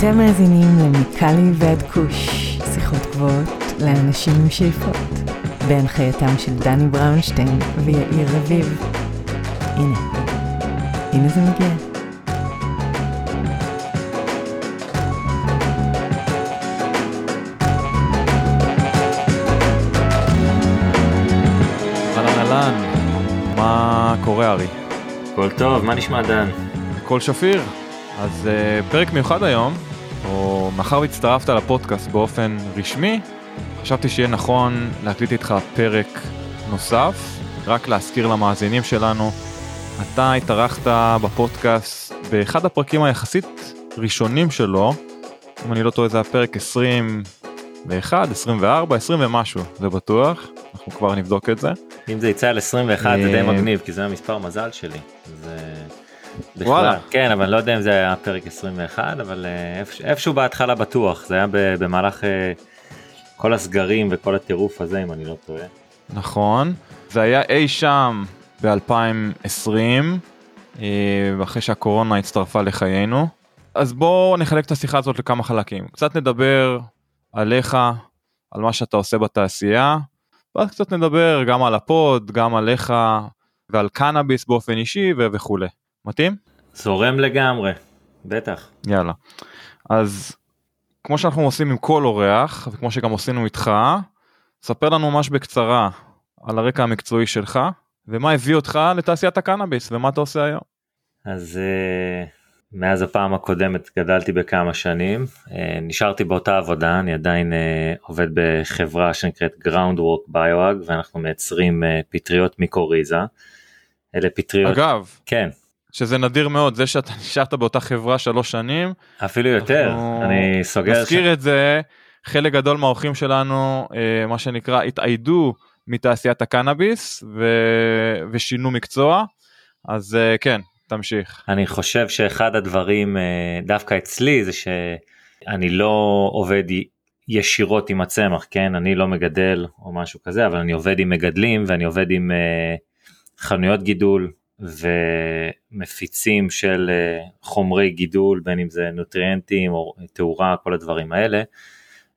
אתם מאזינים למיקלי ועד כוש, שיחות גבוהות לאנשים עם שאיפות, בהנחייתם של דני בראונשטיין ויאיר רביב. הנה, הנה זה מגיע. אהלן אהלן, מה קורה ארי? הכל טוב, מה נשמע דן? הכל שפיר. אז uh, פרק מיוחד היום, מאחר והצטרפת לפודקאסט באופן רשמי, חשבתי שיהיה נכון להקליט איתך פרק נוסף, רק להזכיר למאזינים שלנו, אתה התארחת בפודקאסט באחד הפרקים היחסית ראשונים שלו, אם אני לא טועה זה הפרק 21, 24, 20 ומשהו, זה בטוח, אנחנו כבר נבדוק את זה. אם זה יצא על 21 זה די אה, מגניב, כי זה המספר מזל שלי. זה... וואלה. כן, אבל אני לא יודע אם זה היה פרק 21, אבל אה, איפש- איפשהו בהתחלה בטוח, זה היה במהלך אה, כל הסגרים וכל הטירוף הזה, אם אני לא טועה. נכון, זה היה אי שם ב-2020, אחרי שהקורונה הצטרפה לחיינו. אז בואו נחלק את השיחה הזאת לכמה חלקים. קצת נדבר עליך, על מה שאתה עושה בתעשייה, ואז קצת נדבר גם על הפוד, גם עליך, ועל קנאביס באופן אישי וכולי. מתאים? זורם לגמרי, בטח. יאללה. אז כמו שאנחנו עושים עם כל אורח, וכמו שגם עשינו איתך, ספר לנו ממש בקצרה על הרקע המקצועי שלך, ומה הביא אותך לתעשיית הקנאביס, ומה אתה עושה היום. אז אה, מאז הפעם הקודמת גדלתי בכמה שנים, אה, נשארתי באותה עבודה, אני עדיין אה, עובד בחברה שנקראת Groundwork BioAg ואנחנו מייצרים פטריות מיקוריזה. אלה פטריות, אגב, כן, שזה נדיר מאוד, זה שאתה נשארת באותה חברה שלוש שנים, אפילו יותר, אני סוגר, נזכיר את זה, חלק גדול מהאורחים שלנו, אה, מה שנקרא, התאיידו מתעשיית הקנאביס ו... ושינו מקצוע, אז אה, כן, תמשיך. אני חושב שאחד הדברים אה, דווקא אצלי זה שאני לא עובד ישירות עם הצמח, כן, אני לא מגדל או משהו כזה, אבל אני עובד עם מגדלים ואני עובד עם חנויות גידול ומפיצים של אה, חומרי גידול, בין אם זה נוטריאנטים או תאורה, כל הדברים האלה.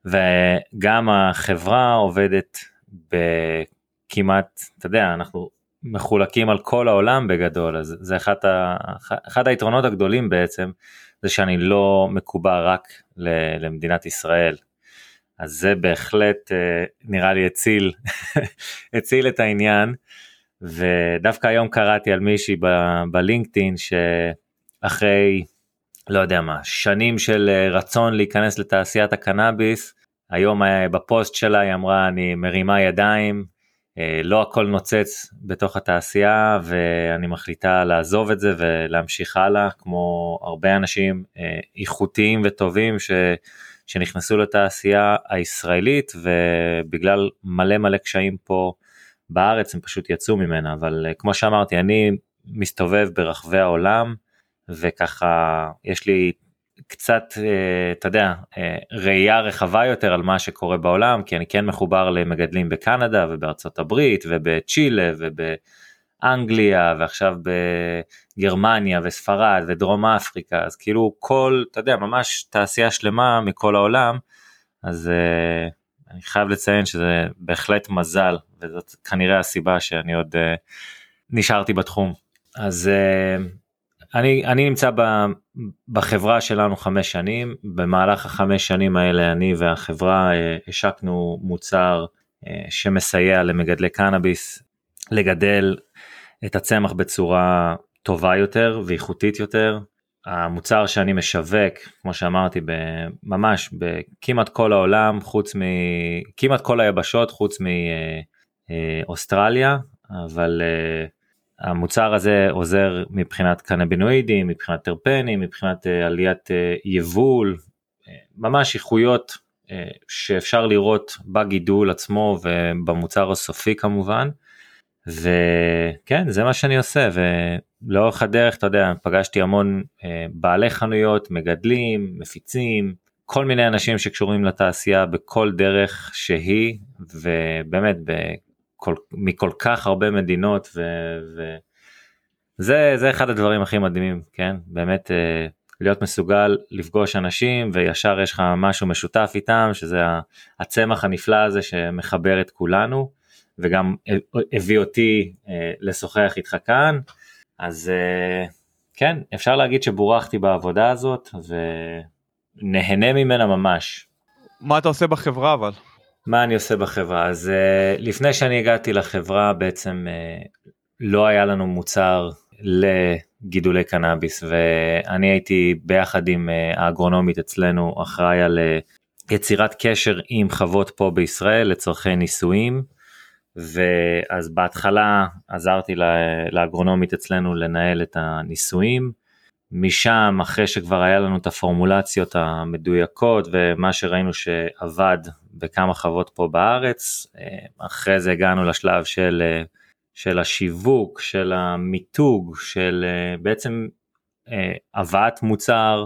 וגם החברה עובדת בכמעט, אתה יודע, אנחנו מחולקים על כל העולם בגדול, אז זה אחד, ה, אחד היתרונות הגדולים בעצם, זה שאני לא מקובע רק למדינת ישראל. אז זה בהחלט אה, נראה לי הציל, הציל את העניין. ודווקא היום קראתי על מישהי בלינקדאין שאחרי לא יודע מה שנים של אה, רצון להיכנס לתעשיית הקנאביס היום אה, בפוסט שלה היא אמרה אני מרימה ידיים אה, לא הכל נוצץ בתוך התעשייה ואני מחליטה לעזוב את זה ולהמשיך הלאה כמו הרבה אנשים איכותיים וטובים ש... שנכנסו לתעשייה הישראלית ובגלל מלא מלא קשיים פה בארץ הם פשוט יצאו ממנה אבל אה, כמו שאמרתי אני מסתובב ברחבי העולם וככה יש לי קצת אה, אתה יודע אה, ראייה רחבה יותר על מה שקורה בעולם כי אני כן מחובר למגדלים בקנדה ובארצות הברית ובצ'ילה ובאנגליה ועכשיו בגרמניה וספרד ודרום אפריקה אז כאילו כל אתה יודע ממש תעשייה שלמה מכל העולם אז אני חייב לציין שזה בהחלט מזל וזאת כנראה הסיבה שאני עוד uh, נשארתי בתחום. אז uh, אני, אני נמצא ב, בחברה שלנו חמש שנים, במהלך החמש שנים האלה אני והחברה uh, השקנו מוצר שמסייע למגדלי קנאביס לגדל את הצמח בצורה טובה יותר ואיכותית יותר. המוצר שאני משווק, כמו שאמרתי, ממש בכמעט כל העולם, חוץ מ... כמעט כל היבשות, חוץ מאוסטרליה, אבל uh, המוצר הזה עוזר מבחינת קנבינואידים, מבחינת טרפנים, מבחינת uh, עליית יבול, ממש איכויות שאפשר לראות בגידול עצמו ובמוצר הסופי כמובן. וכן זה מה שאני עושה ולאורך הדרך אתה יודע פגשתי המון אה, בעלי חנויות מגדלים מפיצים כל מיני אנשים שקשורים לתעשייה בכל דרך שהיא ובאמת בכל, מכל כך הרבה מדינות וזה זה אחד הדברים הכי מדהימים כן באמת אה, להיות מסוגל לפגוש אנשים וישר יש לך משהו משותף איתם שזה הצמח הנפלא הזה שמחבר את כולנו וגם הביא אותי אה, לשוחח איתך כאן אז אה, כן אפשר להגיד שבורכתי בעבודה הזאת ונהנה ממנה ממש. מה אתה עושה בחברה אבל? מה אני עושה בחברה? אז uh, לפני שאני הגעתי לחברה בעצם uh, לא היה לנו מוצר לגידולי קנאביס ואני הייתי ביחד עם uh, האגרונומית אצלנו אחראי על יצירת קשר עם חוות פה בישראל לצורכי ניסויים ואז בהתחלה עזרתי לאגרונומית אצלנו לנהל את הניסויים. משם אחרי שכבר היה לנו את הפורמולציות המדויקות ומה שראינו שעבד בכמה חוות פה בארץ. אה, אחרי זה הגענו לשלב של אה, של השיווק של המיתוג של אה, בעצם הבאת מוצר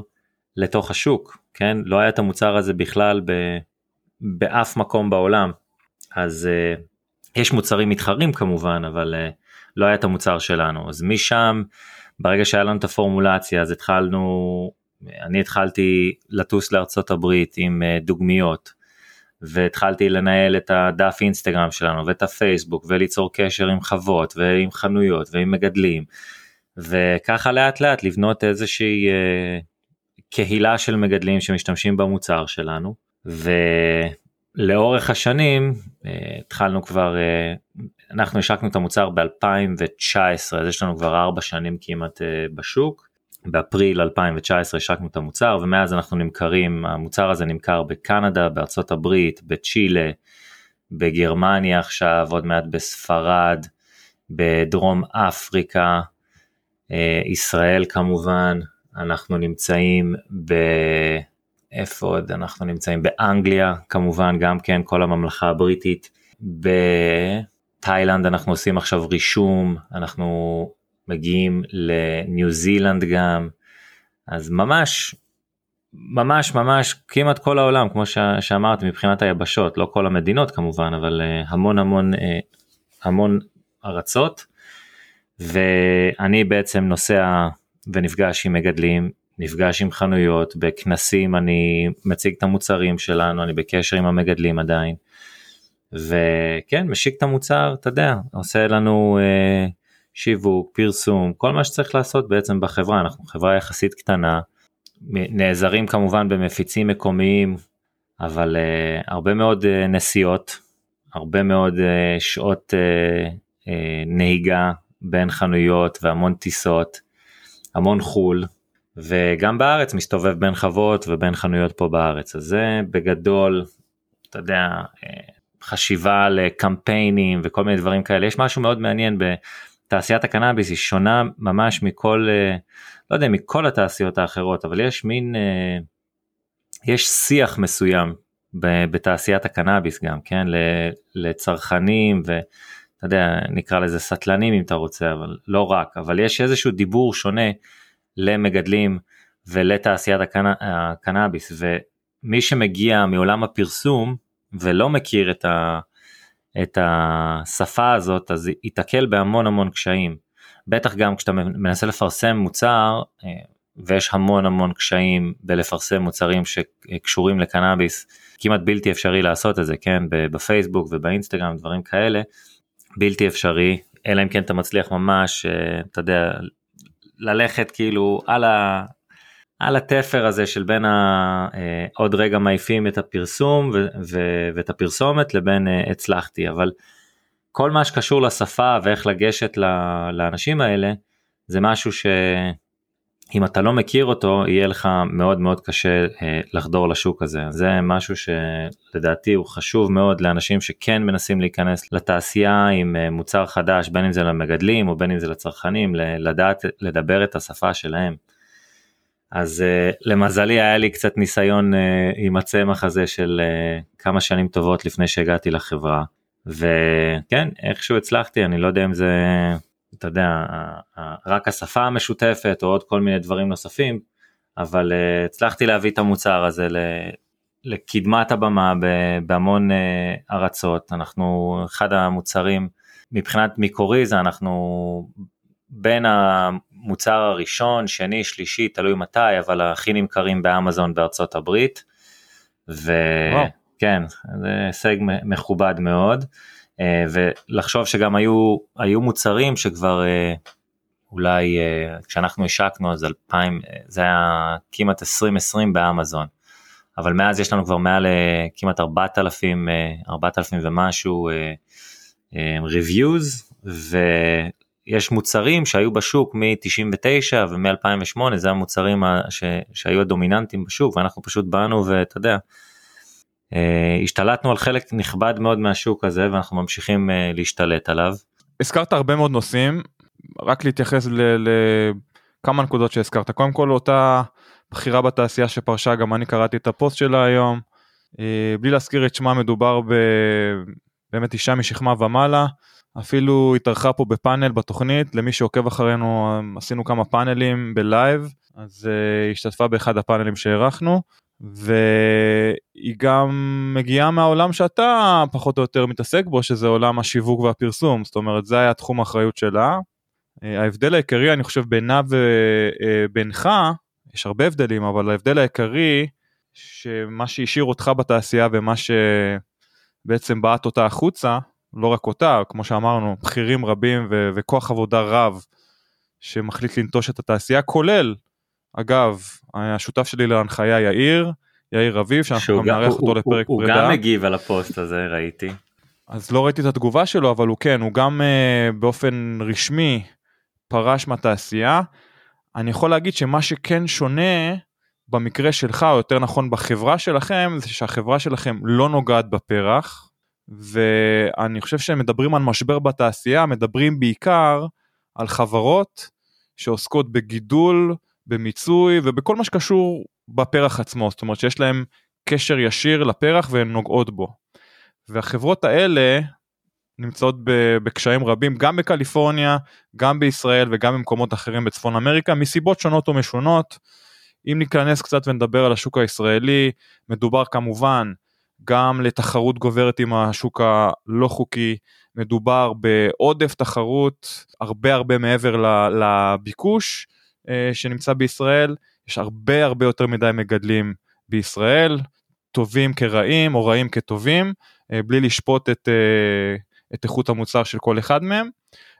לתוך השוק כן? לא היה את המוצר הזה בכלל ב, באף מקום בעולם. אז יש מוצרים מתחרים כמובן אבל לא היה את המוצר שלנו. אז משם ברגע שהיה לנו את הפורמולציה אז התחלנו, אני התחלתי לטוס לארצות הברית עם דוגמיות והתחלתי לנהל את הדף אינסטגרם שלנו ואת הפייסבוק וליצור קשר עם חוות ועם חנויות ועם מגדלים וככה לאט לאט לבנות איזושהי אה, קהילה של מגדלים שמשתמשים במוצר שלנו ולאורך השנים אה, התחלנו כבר אנחנו השקנו את המוצר ב-2019 אז יש לנו כבר ארבע שנים כמעט אה, בשוק. באפריל 2019 השקנו את המוצר ומאז אנחנו נמכרים המוצר הזה נמכר בקנדה בארצות הברית בצ'ילה בגרמניה עכשיו עוד מעט בספרד בדרום אפריקה אה, ישראל כמובן אנחנו נמצאים ב... איפה עוד אנחנו נמצאים באנגליה כמובן גם כן כל הממלכה הבריטית. ב... תאילנד אנחנו עושים עכשיו רישום, אנחנו מגיעים לניו זילנד גם, אז ממש, ממש ממש כמעט כל העולם כמו ש- שאמרת מבחינת היבשות, לא כל המדינות כמובן, אבל uh, המון המון uh, המון ארצות, ואני בעצם נוסע ונפגש עם מגדלים, נפגש עם חנויות, בכנסים אני מציג את המוצרים שלנו, אני בקשר עם המגדלים עדיין. וכן משיק את המוצר אתה יודע עושה לנו אה, שיווק פרסום כל מה שצריך לעשות בעצם בחברה אנחנו חברה יחסית קטנה נעזרים כמובן במפיצים מקומיים אבל אה, הרבה מאוד אה, נסיעות הרבה מאוד אה, שעות אה, אה, נהיגה בין חנויות והמון טיסות המון חול וגם בארץ מסתובב בין חוות ובין חנויות פה בארץ אז זה בגדול אתה יודע. אה, חשיבה לקמפיינים וכל מיני דברים כאלה יש משהו מאוד מעניין בתעשיית הקנאביס היא שונה ממש מכל אה, לא יודע מכל התעשיות האחרות אבל יש מין אה, יש שיח מסוים בתעשיית הקנאביס גם כן? לצרכנים ואתה יודע נקרא לזה סטלנים אם אתה רוצה אבל לא רק אבל יש איזשהו דיבור שונה למגדלים ולתעשיית הקנאביס ומי שמגיע מעולם הפרסום ולא מכיר את, ה, את השפה הזאת אז ייתקל בהמון המון קשיים. בטח גם כשאתה מנסה לפרסם מוצר אה, ויש המון המון קשיים בלפרסם מוצרים שקשורים לקנאביס כמעט בלתי אפשרי לעשות את זה כן בפייסבוק ובאינסטגרם דברים כאלה בלתי אפשרי אלא אם כן אתה מצליח ממש אה, אתה יודע ללכת כאילו על, על התפר הזה של בין ה... אה, עוד רגע מעיפים את הפרסום ו... ו... ואת הפרסומת לבין אה, הצלחתי אבל כל מה שקשור לשפה ואיך לגשת לאנשים האלה זה משהו שאם אתה לא מכיר אותו יהיה לך מאוד מאוד קשה אה, לחדור לשוק הזה זה משהו שלדעתי הוא חשוב מאוד לאנשים שכן מנסים להיכנס לתעשייה עם מוצר חדש בין אם זה למגדלים או בין אם זה לצרכנים לדעת לדבר את השפה שלהם. אז uh, למזלי היה לי קצת ניסיון uh, עם הצמח הזה של uh, כמה שנים טובות לפני שהגעתי לחברה. וכן איכשהו הצלחתי אני לא יודע אם זה אתה יודע רק השפה המשותפת או עוד כל מיני דברים נוספים אבל uh, הצלחתי להביא את המוצר הזה לקדמת הבמה בהמון ארצות. אנחנו אחד המוצרים מבחינת מיקוריזה אנחנו בין המוצר הראשון, שני, שלישי, תלוי מתי, אבל הכי נמכרים באמזון בארצות הברית. וכן, זה הישג מכובד מאוד. אה, ולחשוב שגם היו, היו מוצרים שכבר אה, אולי כשאנחנו השקנו אז 2000, זה היה כמעט 2020 באמזון. אבל מאז יש לנו כבר מעל כמעט 4,000, 4,000 ומשהו reviews, ויש מוצרים שהיו בשוק מ-99 ומ-2008, זה המוצרים ש, שהיו הדומיננטיים בשוק, ואנחנו פשוט באנו ואתה יודע, אה, השתלטנו על חלק נכבד מאוד מהשוק הזה ואנחנו ממשיכים אה, להשתלט עליו. הזכרת הרבה מאוד נושאים, רק להתייחס לכמה נקודות שהזכרת. קודם כל אותה בכירה בתעשייה שפרשה, גם אני קראתי את הפוסט שלה היום. אה, בלי להזכיר את שמה מדובר ב... באמת אישה משכמה ומעלה. אפילו התארחה פה בפאנל בתוכנית, למי שעוקב אחרינו עשינו כמה פאנלים בלייב, אז uh, השתתפה באחד הפאנלים שהערכנו, והיא גם מגיעה מהעולם שאתה פחות או יותר מתעסק בו, שזה עולם השיווק והפרסום, זאת אומרת זה היה תחום האחריות שלה. Uh, ההבדל העיקרי אני חושב בינה ובינך, אה, יש הרבה הבדלים, אבל ההבדל העיקרי, שמה שהשאיר אותך בתעשייה ומה שבעצם בעט אותה החוצה, לא רק אותה, כמו שאמרנו, בכירים רבים ו- וכוח עבודה רב שמחליט לנטוש את התעשייה, כולל, אגב, השותף שלי להנחיה יאיר, יאיר רביב, שאנחנו גם נארח אותו לפרק הוא, פרידה. הוא גם מגיב על הפוסט הזה, ראיתי. אז לא ראיתי את התגובה שלו, אבל הוא כן, הוא גם uh, באופן רשמי פרש מהתעשייה. אני יכול להגיד שמה שכן שונה במקרה שלך, או יותר נכון בחברה שלכם, זה שהחברה שלכם לא נוגעת בפרח, ואני חושב שהם מדברים על משבר בתעשייה, מדברים בעיקר על חברות שעוסקות בגידול, במיצוי ובכל מה שקשור בפרח עצמו, זאת אומרת שיש להם קשר ישיר לפרח והן נוגעות בו. והחברות האלה נמצאות בקשיים רבים גם בקליפורניה, גם בישראל וגם במקומות אחרים בצפון אמריקה מסיבות שונות ומשונות. אם ניכנס קצת ונדבר על השוק הישראלי, מדובר כמובן גם לתחרות גוברת עם השוק הלא חוקי, מדובר בעודף תחרות הרבה הרבה מעבר לביקוש אה, שנמצא בישראל, יש הרבה הרבה יותר מדי מגדלים בישראל, טובים כרעים או רעים כטובים, אה, בלי לשפוט את, אה, את איכות המוצר של כל אחד מהם,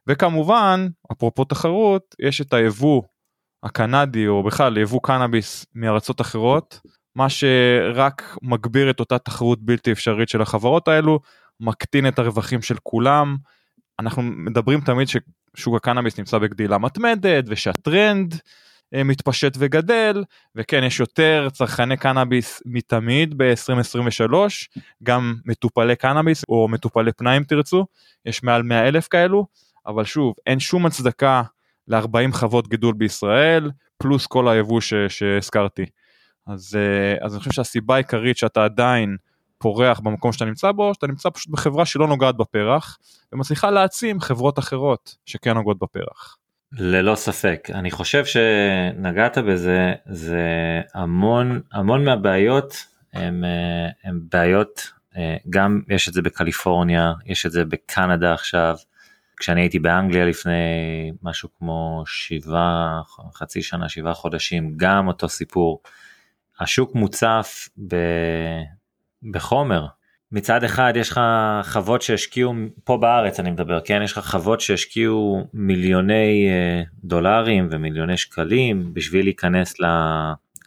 וכמובן, אפרופו תחרות, יש את היבוא הקנדי או בכלל יבוא קנאביס מארצות אחרות, מה שרק מגביר את אותה תחרות בלתי אפשרית של החברות האלו, מקטין את הרווחים של כולם. אנחנו מדברים תמיד ששוק הקנאביס נמצא בגדילה מתמדת ושהטרנד אה, מתפשט וגדל וכן יש יותר צרכני קנאביס מתמיד ב-2023 גם מטופלי קנאביס או מטופלי פנאי אם תרצו יש מעל 100 אלף כאלו אבל שוב אין שום הצדקה ל-40 חוות גידול בישראל פלוס כל היבוא שהזכרתי. אז, אה, אז אני חושב שהסיבה העיקרית שאתה עדיין פורח במקום שאתה נמצא בו, שאתה נמצא פשוט בחברה שלא נוגעת בפרח, ומצליחה להעצים חברות אחרות שכן נוגעות בפרח. ללא ספק, אני חושב שנגעת בזה, זה המון, המון מהבעיות הם, אה, הם בעיות, אה, גם יש את זה בקליפורניה, יש את זה בקנדה עכשיו, כשאני הייתי באנגליה לפני משהו כמו שבעה, חצי שנה, שבעה חודשים, גם אותו סיפור. השוק מוצף ב... בחומר. מצד אחד יש לך חוות שהשקיעו, פה בארץ אני מדבר, כן? יש לך חוות שהשקיעו מיליוני אה, דולרים ומיליוני שקלים בשביל להיכנס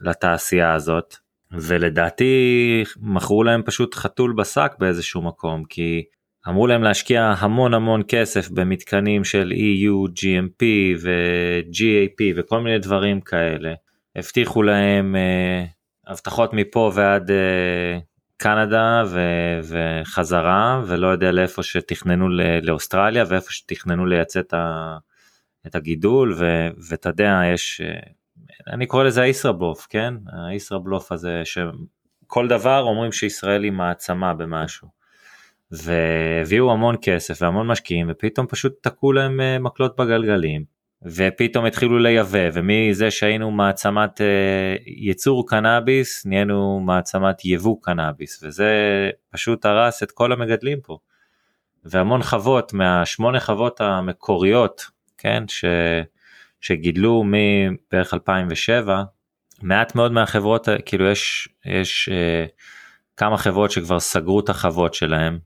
לתעשייה הזאת, ולדעתי מכרו להם פשוט חתול בשק באיזשהו מקום, כי אמרו להם להשקיע המון המון כסף במתקנים של EU, GMP ו-GAP וכל מיני דברים כאלה. הבטיחו להם אה, הבטחות מפה ועד uh, קנדה ו- וחזרה ולא יודע לאיפה שתכננו לאוסטרליה ואיפה שתכננו לייצא את, ה- את הגידול ואתה יודע יש uh, אני קורא לזה הישראבלוף כן הישראבלוף הזה שכל דבר אומרים שישראל היא מעצמה במשהו. והביאו המון כסף והמון משקיעים ופתאום פשוט תקעו להם uh, מקלות בגלגלים ופתאום התחילו לייבא ומזה שהיינו מעצמת אה, ייצור קנאביס נהיינו מעצמת יבוא קנאביס וזה פשוט הרס את כל המגדלים פה. והמון חוות מהשמונה חוות המקוריות כן ש, שגידלו מבערך 2007 מעט מאוד מהחברות כאילו יש יש אה, כמה חברות שכבר סגרו את החוות שלהם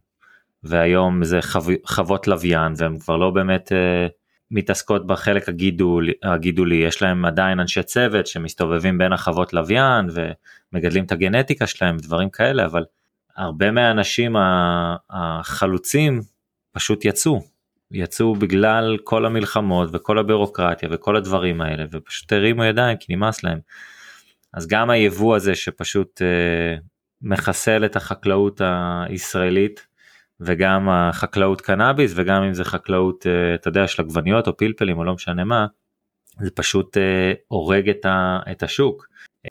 והיום זה חו, חוות לוויין והם כבר לא באמת אה, מתעסקות בחלק הגידול, הגידולי יש להם עדיין אנשי צוות שמסתובבים בין החוות לוויין ומגדלים את הגנטיקה שלהם דברים כאלה אבל הרבה מהאנשים החלוצים פשוט יצאו יצאו בגלל כל המלחמות וכל הבירוקרטיה וכל הדברים האלה ופשוט הרימו ידיים כי נמאס להם. אז גם היבוא הזה שפשוט אה, מחסל את החקלאות הישראלית וגם החקלאות קנאביס וגם אם זה חקלאות אה, אתה יודע של עגבניות או פלפלים או לא משנה מה זה פשוט אה, הורג את, את השוק.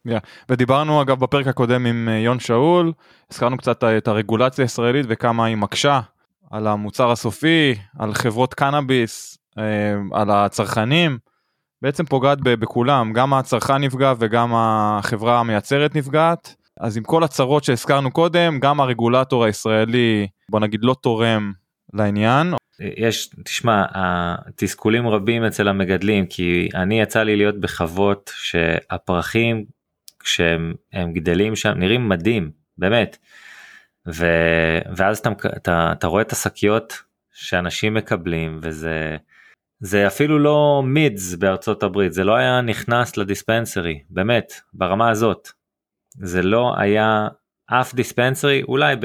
Yeah. ודיברנו אגב בפרק הקודם עם אה, יון שאול הזכרנו קצת את הרגולציה הישראלית וכמה היא מקשה על המוצר הסופי על חברות קנאביס על הצרכנים בעצם פוגעת בכולם גם הצרכן נפגע וגם החברה המייצרת נפגעת אז עם כל הצרות שהזכרנו קודם גם הרגולטור הישראלי בוא נגיד לא תורם לעניין. יש תשמע התסכולים רבים אצל המגדלים כי אני יצא לי להיות בחוות שהפרחים כשהם גדלים שם נראים מדהים באמת. ו, ואז אתה, אתה, אתה רואה את השקיות שאנשים מקבלים וזה זה אפילו לא מידס בארצות הברית זה לא היה נכנס לדיספנסרי באמת ברמה הזאת זה לא היה אף דיספנסרי אולי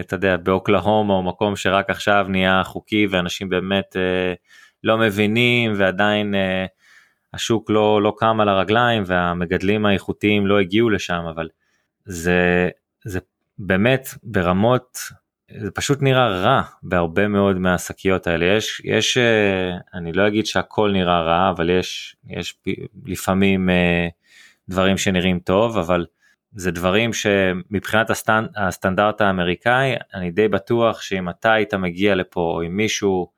אתה יודע באוקלהומה או מקום שרק עכשיו נהיה חוקי ואנשים באמת אה, לא מבינים ועדיין אה, השוק לא לא קם על הרגליים והמגדלים האיכותיים לא הגיעו לשם אבל זה זה באמת ברמות זה פשוט נראה רע בהרבה מאוד מהשקיות האלה. יש יש אה, אני לא אגיד שהכל נראה רע אבל יש יש לפעמים אה, דברים שנראים טוב אבל זה דברים שמבחינת הסטנד, הסטנדרט האמריקאי אני די בטוח שאם אתה היית מגיע לפה או אם מישהו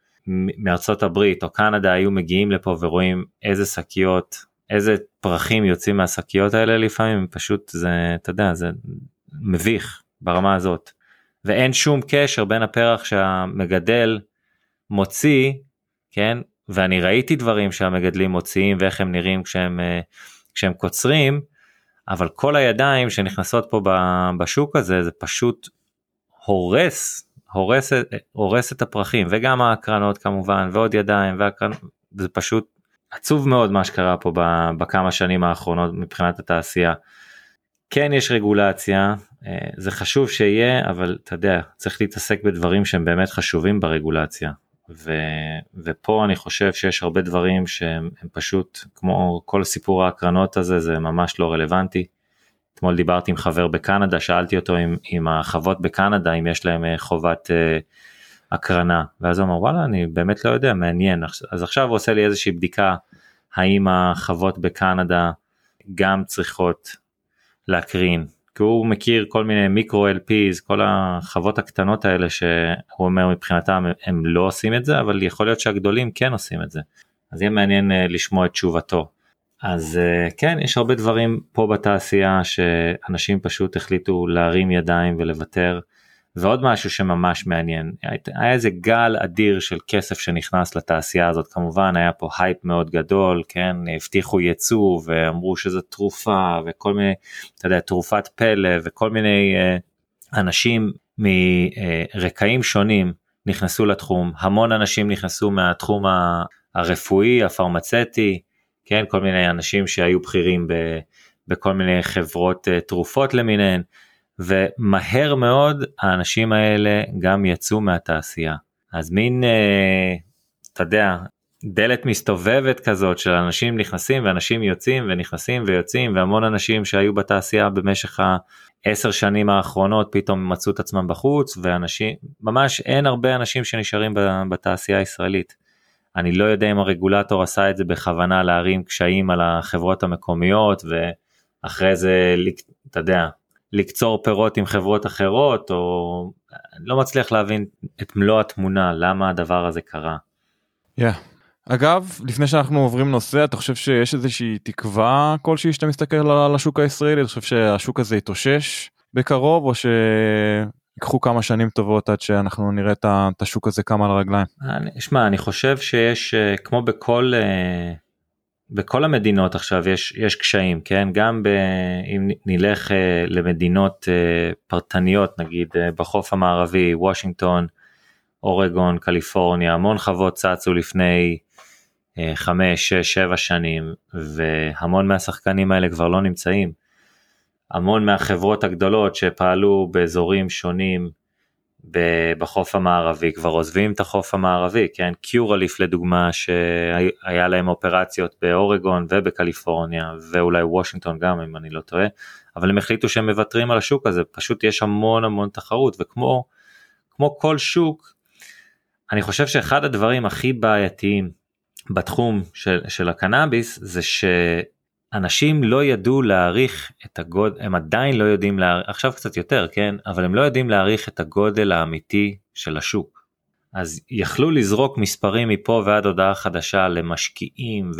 מארצות הברית או קנדה היו מגיעים לפה ורואים איזה שקיות איזה פרחים יוצאים מהשקיות האלה לפעמים פשוט זה אתה יודע זה מביך ברמה הזאת. ואין שום קשר בין הפרח שהמגדל מוציא כן? ואני ראיתי דברים שהמגדלים מוציאים ואיך הם נראים כשהם אה, כשהם קוצרים אבל כל הידיים שנכנסות פה בשוק הזה זה פשוט הורס הורס, הורס את הפרחים וגם ההקרנות כמובן ועוד ידיים והקרנות זה פשוט עצוב מאוד מה שקרה פה בכמה שנים האחרונות מבחינת התעשייה. כן יש רגולציה אה, זה חשוב שיהיה אבל אתה יודע צריך להתעסק בדברים שהם באמת חשובים ברגולציה ו, ופה אני חושב שיש הרבה דברים שהם פשוט כמו כל סיפור ההקרנות הזה זה ממש לא רלוונטי. אתמול דיברתי עם חבר בקנדה שאלתי אותו עם, עם החוות בקנדה אם יש להם אה, חובת uh, הקרנה. ואז הוא אמר וואלה אני באמת לא יודע מעניין. אז עכשיו הוא עושה לי איזושהי בדיקה האם החוות בקנדה גם צריכות להקרין כי הוא מכיר כל מיני מיקרו LPs כל החוות הקטנות האלה שהוא אומר מבחינתם הם לא עושים את זה אבל יכול להיות שהגדולים כן עושים את זה אז יהיה מעניין uh, לשמוע את תשובתו. אז uh, כן יש הרבה דברים פה בתעשייה שאנשים פשוט החליטו להרים ידיים ולוותר. ועוד משהו שממש מעניין היה איזה גל אדיר של כסף שנכנס לתעשייה הזאת. כמובן היה פה הייפ מאוד גדול כן? הבטיחו ייצוא ואמרו שזה תרופה וכל מיני אתה יודע תרופת פלא וכל מיני uh, אנשים מרקעים שונים נכנסו לתחום. המון אנשים נכנסו מהתחום הרפואי הפרמצטי כן? כל מיני אנשים שהיו בכירים ב, בכל מיני חברות uh, תרופות למיניהן. ומהר מאוד האנשים האלה גם יצאו מהתעשייה. אז מין, אה, אתה יודע, דלת מסתובבת כזאת של אנשים נכנסים ואנשים יוצאים ונכנסים ויוצאים והמון אנשים שהיו בתעשייה במשך העשר שנים האחרונות פתאום מצאו את עצמם בחוץ ואנשים ממש אין הרבה אנשים שנשארים בתעשייה הישראלית. אני לא יודע אם הרגולטור עשה את זה בכוונה להרים קשיים על החברות המקומיות ואחרי זה אתה יודע לקצור פירות עם חברות אחרות או לא מצליח להבין את מלוא התמונה למה הדבר הזה קרה. Yeah. אגב לפני שאנחנו עוברים נושא אתה חושב שיש איזושהי תקווה כלשהי שאתה מסתכל על השוק הישראלי אתה חושב שהשוק הזה יתאושש בקרוב או שיקחו כמה שנים טובות עד שאנחנו נראה את השוק הזה קם על הרגליים. שמע אני חושב שיש אה, כמו בכל אה, בכל המדינות עכשיו יש יש קשיים כן גם ב, אם נלך אה, למדינות אה, פרטניות נגיד אה, בחוף המערבי וושינגטון אורגון קליפורניה המון חוות צצו לפני אה, חמש שש שבע שנים והמון מהשחקנים האלה כבר לא נמצאים. המון מהחברות הגדולות שפעלו באזורים שונים בחוף המערבי כבר עוזבים את החוף המערבי כן? קיורליף לדוגמה שהיה להם אופרציות באורגון ובקליפורניה ואולי וושינגטון גם אם אני לא טועה אבל הם החליטו שהם מוותרים על השוק הזה. פשוט יש המון המון תחרות וכמו כמו כל שוק אני חושב שאחד הדברים הכי בעייתיים בתחום של, של הקנאביס זה ש... אנשים לא ידעו להעריך את הגודל, הם עדיין לא יודעים, לה... עכשיו קצת יותר, כן? אבל הם לא יודעים להעריך את הגודל האמיתי של השוק. אז יכלו לזרוק מספרים מפה ועד הודעה חדשה למשקיעים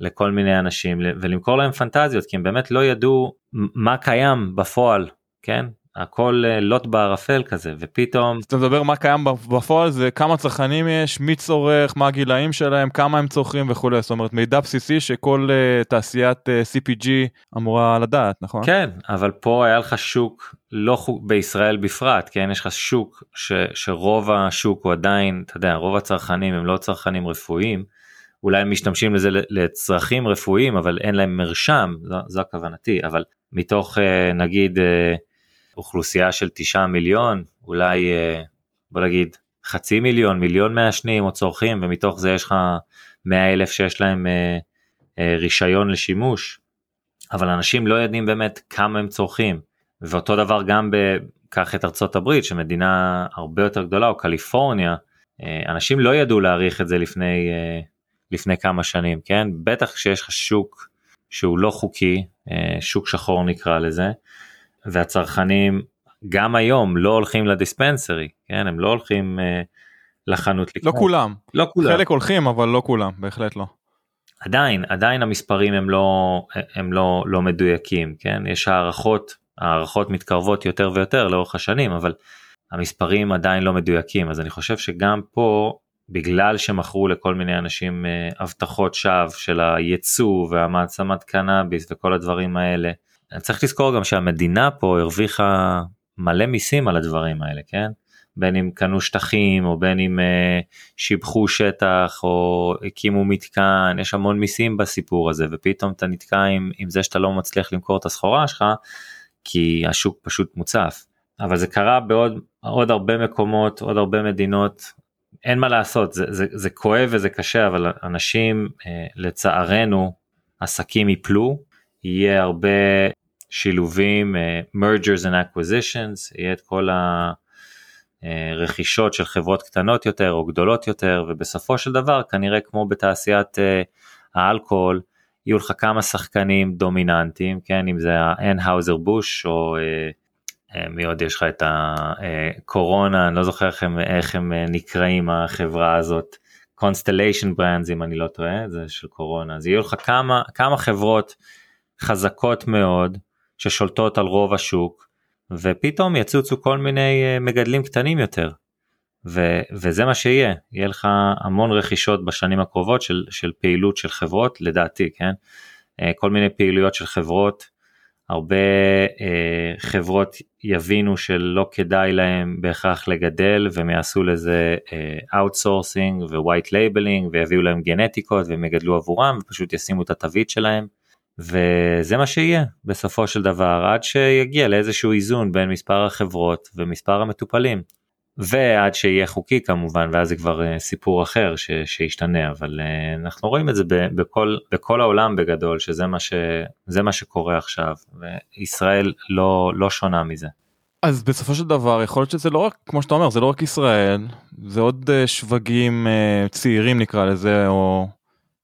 ולכל מיני אנשים ולמכור להם פנטזיות כי הם באמת לא ידעו מה קיים בפועל, כן? הכל אה, לוט בערפל כזה ופתאום אתה מדבר מה קיים בפועל זה כמה צרכנים יש מי צורך מה הגילאים שלהם כמה הם צורכים וכולי. זאת אומרת מידע בסיסי שכל uh, תעשיית uh, CPG אמורה לדעת נכון? כן אבל פה היה לך שוק לא חוק בישראל בפרט כן? יש לך שוק ש, שרוב השוק הוא עדיין אתה יודע רוב הצרכנים הם לא צרכנים רפואיים. אולי הם משתמשים לזה לצרכים רפואיים אבל אין להם מרשם זו, זו הכוונתי אבל מתוך נגיד אוכלוסייה של תשעה מיליון, אולי אה, בוא נגיד חצי מיליון, מיליון מעשנים או צורכים, ומתוך זה יש לך 100 אלף שיש להם אה, אה, רישיון לשימוש, אבל אנשים לא יודעים באמת כמה הם צורכים, ואותו דבר גם קח את ארצות הברית שמדינה הרבה יותר גדולה או קליפורניה, אנשים לא ידעו להעריך את זה לפני, לפני כמה שנים, כן? בטח כשיש לך שוק שהוא לא חוקי, שוק שחור נקרא לזה, והצרכנים גם היום לא הולכים לדיספנסרי, כן, הם לא הולכים uh, לחנות לקנות. לא כולם. לא כולם. חלק הולכים אבל לא כולם, בהחלט לא. עדיין, עדיין המספרים הם לא, הם לא, לא מדויקים, כן, יש הערכות, הערכות מתקרבות יותר ויותר לאורך השנים, אבל המספרים עדיין לא מדויקים, אז אני חושב שגם פה, בגלל שמכרו לכל מיני אנשים uh, הבטחות שווא של הייצוא והמעצמת קנאביס וכל הדברים האלה, צריך לזכור גם שהמדינה פה הרוויחה מלא מיסים על הדברים האלה, כן? בין אם קנו שטחים או בין אם אה, שיבחו שטח או הקימו מתקן, יש המון מיסים בסיפור הזה ופתאום אתה נתקע עם, עם זה שאתה לא מצליח למכור את הסחורה שלך כי השוק פשוט מוצף. אבל זה קרה בעוד עוד הרבה מקומות, עוד הרבה מדינות, אין מה לעשות, זה, זה, זה כואב וזה קשה אבל אנשים אה, לצערנו עסקים יפלו, יהיה הרבה שילובים, uh, mergers and acquisitions, יהיה את כל הרכישות של חברות קטנות יותר או גדולות יותר, ובסופו של דבר כנראה כמו בתעשיית uh, האלכוהול, יהיו לך כמה שחקנים דומיננטיים, כן, אם זה ה Anheuser-Busch או מי עוד יש לך את הקורונה, אני לא זוכר איך הם, איך הם נקראים החברה הזאת, Constellation Brands אם אני לא טועה, זה של קורונה, אז יהיו לך כמה, כמה חברות חזקות מאוד ששולטות על רוב השוק ופתאום יצוצו כל מיני אה, מגדלים קטנים יותר. ו, וזה מה שיהיה. יהיה לך המון רכישות בשנים הקרובות של, של פעילות של חברות לדעתי כן? אה, כל מיני פעילויות של חברות. הרבה אה, חברות יבינו שלא כדאי להם בהכרח לגדל והם יעשו לזה outsourcing white labeling ויביאו להם גנטיקות והם יגדלו עבורם ופשוט ישימו את התווית שלהם וזה מה שיהיה בסופו של דבר עד שיגיע לאיזשהו איזון בין מספר החברות ומספר המטופלים. ועד שיהיה חוקי כמובן ואז זה כבר uh, סיפור אחר ש, שישתנה אבל uh, אנחנו רואים את זה ב, בכל בכל העולם בגדול שזה מה שזה מה שקורה עכשיו וישראל לא לא שונה מזה. אז בסופו של דבר יכול להיות שזה לא רק כמו שאתה אומר זה לא רק ישראל זה עוד שווקים uh, צעירים נקרא לזה או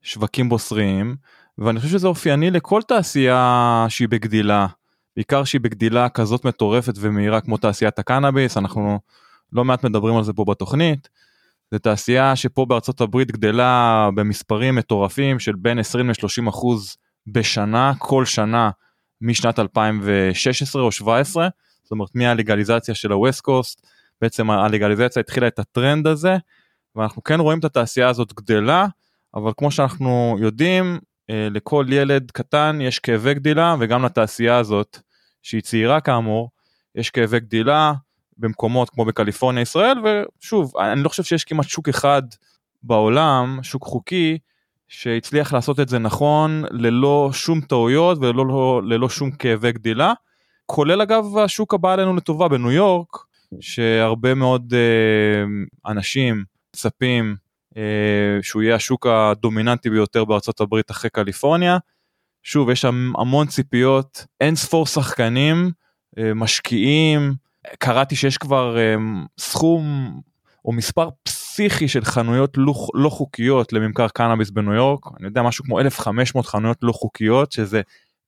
שווקים בוסריים ואני חושב שזה אופייני לכל תעשייה שהיא בגדילה, בעיקר שהיא בגדילה כזאת מטורפת ומהירה כמו תעשיית הקנאביס, אנחנו לא מעט מדברים על זה פה בתוכנית. זו תעשייה שפה בארצות הברית גדלה במספרים מטורפים של בין 20 ל-30 אחוז בשנה, כל שנה משנת 2016 או 17, זאת אומרת מהלגליזציה של הווסט קוסט, בעצם הלגליזציה התחילה את הטרנד הזה, ואנחנו כן רואים את התעשייה הזאת גדלה. אבל כמו שאנחנו יודעים, לכל ילד קטן יש כאבי גדילה וגם לתעשייה הזאת, שהיא צעירה כאמור, יש כאבי גדילה במקומות כמו בקליפורניה ישראל, ושוב, אני לא חושב שיש כמעט שוק אחד בעולם, שוק חוקי, שהצליח לעשות את זה נכון, ללא שום טעויות וללא לא, ללא שום כאבי גדילה. כולל אגב השוק הבא עלינו לטובה בניו יורק, שהרבה מאוד אה, אנשים מצפים אה, שהוא יהיה השוק הדומיננטי ביותר בארצות הברית אחרי קליפורניה. שוב, יש שם המון ציפיות, אין ספור שחקנים, אה, משקיעים, קראתי שיש כבר אה, סכום או מספר פסיכי של חנויות לא, לא חוקיות לממכר קנאביס בניו יורק, אני יודע משהו כמו 1500 חנויות לא חוקיות שזה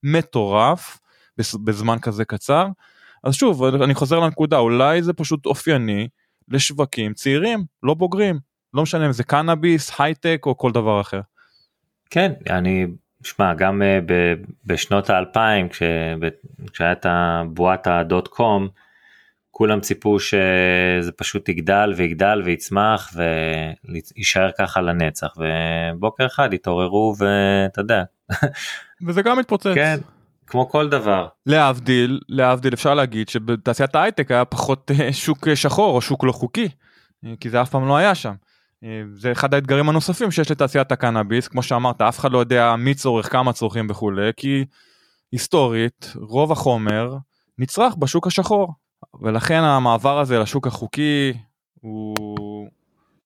מטורף בזמן כזה קצר. אז שוב אני חוזר לנקודה אולי זה פשוט אופייני לשווקים צעירים לא בוגרים לא משנה אם זה קנאביס הייטק או כל דבר אחר. כן אני שמע גם uh, ב, בשנות האלפיים כשהיה את הבועת הדוט קום כולם ציפו שזה פשוט יגדל ויגדל ויצמח ויישאר ככה לנצח ובוקר אחד התעוררו ואתה יודע. וזה גם מתפוצץ. כן, כמו כל דבר. להבדיל, להבדיל אפשר להגיד שבתעשיית ההייטק היה פחות אה, שוק שחור או שוק לא חוקי, אה, כי זה אף פעם לא היה שם. אה, זה אחד האתגרים הנוספים שיש לתעשיית הקנאביס, כמו שאמרת, אף אחד לא יודע מי צורך, כמה צורכים וכולי, כי היסטורית רוב החומר נצרך בשוק השחור. ולכן המעבר הזה לשוק החוקי הוא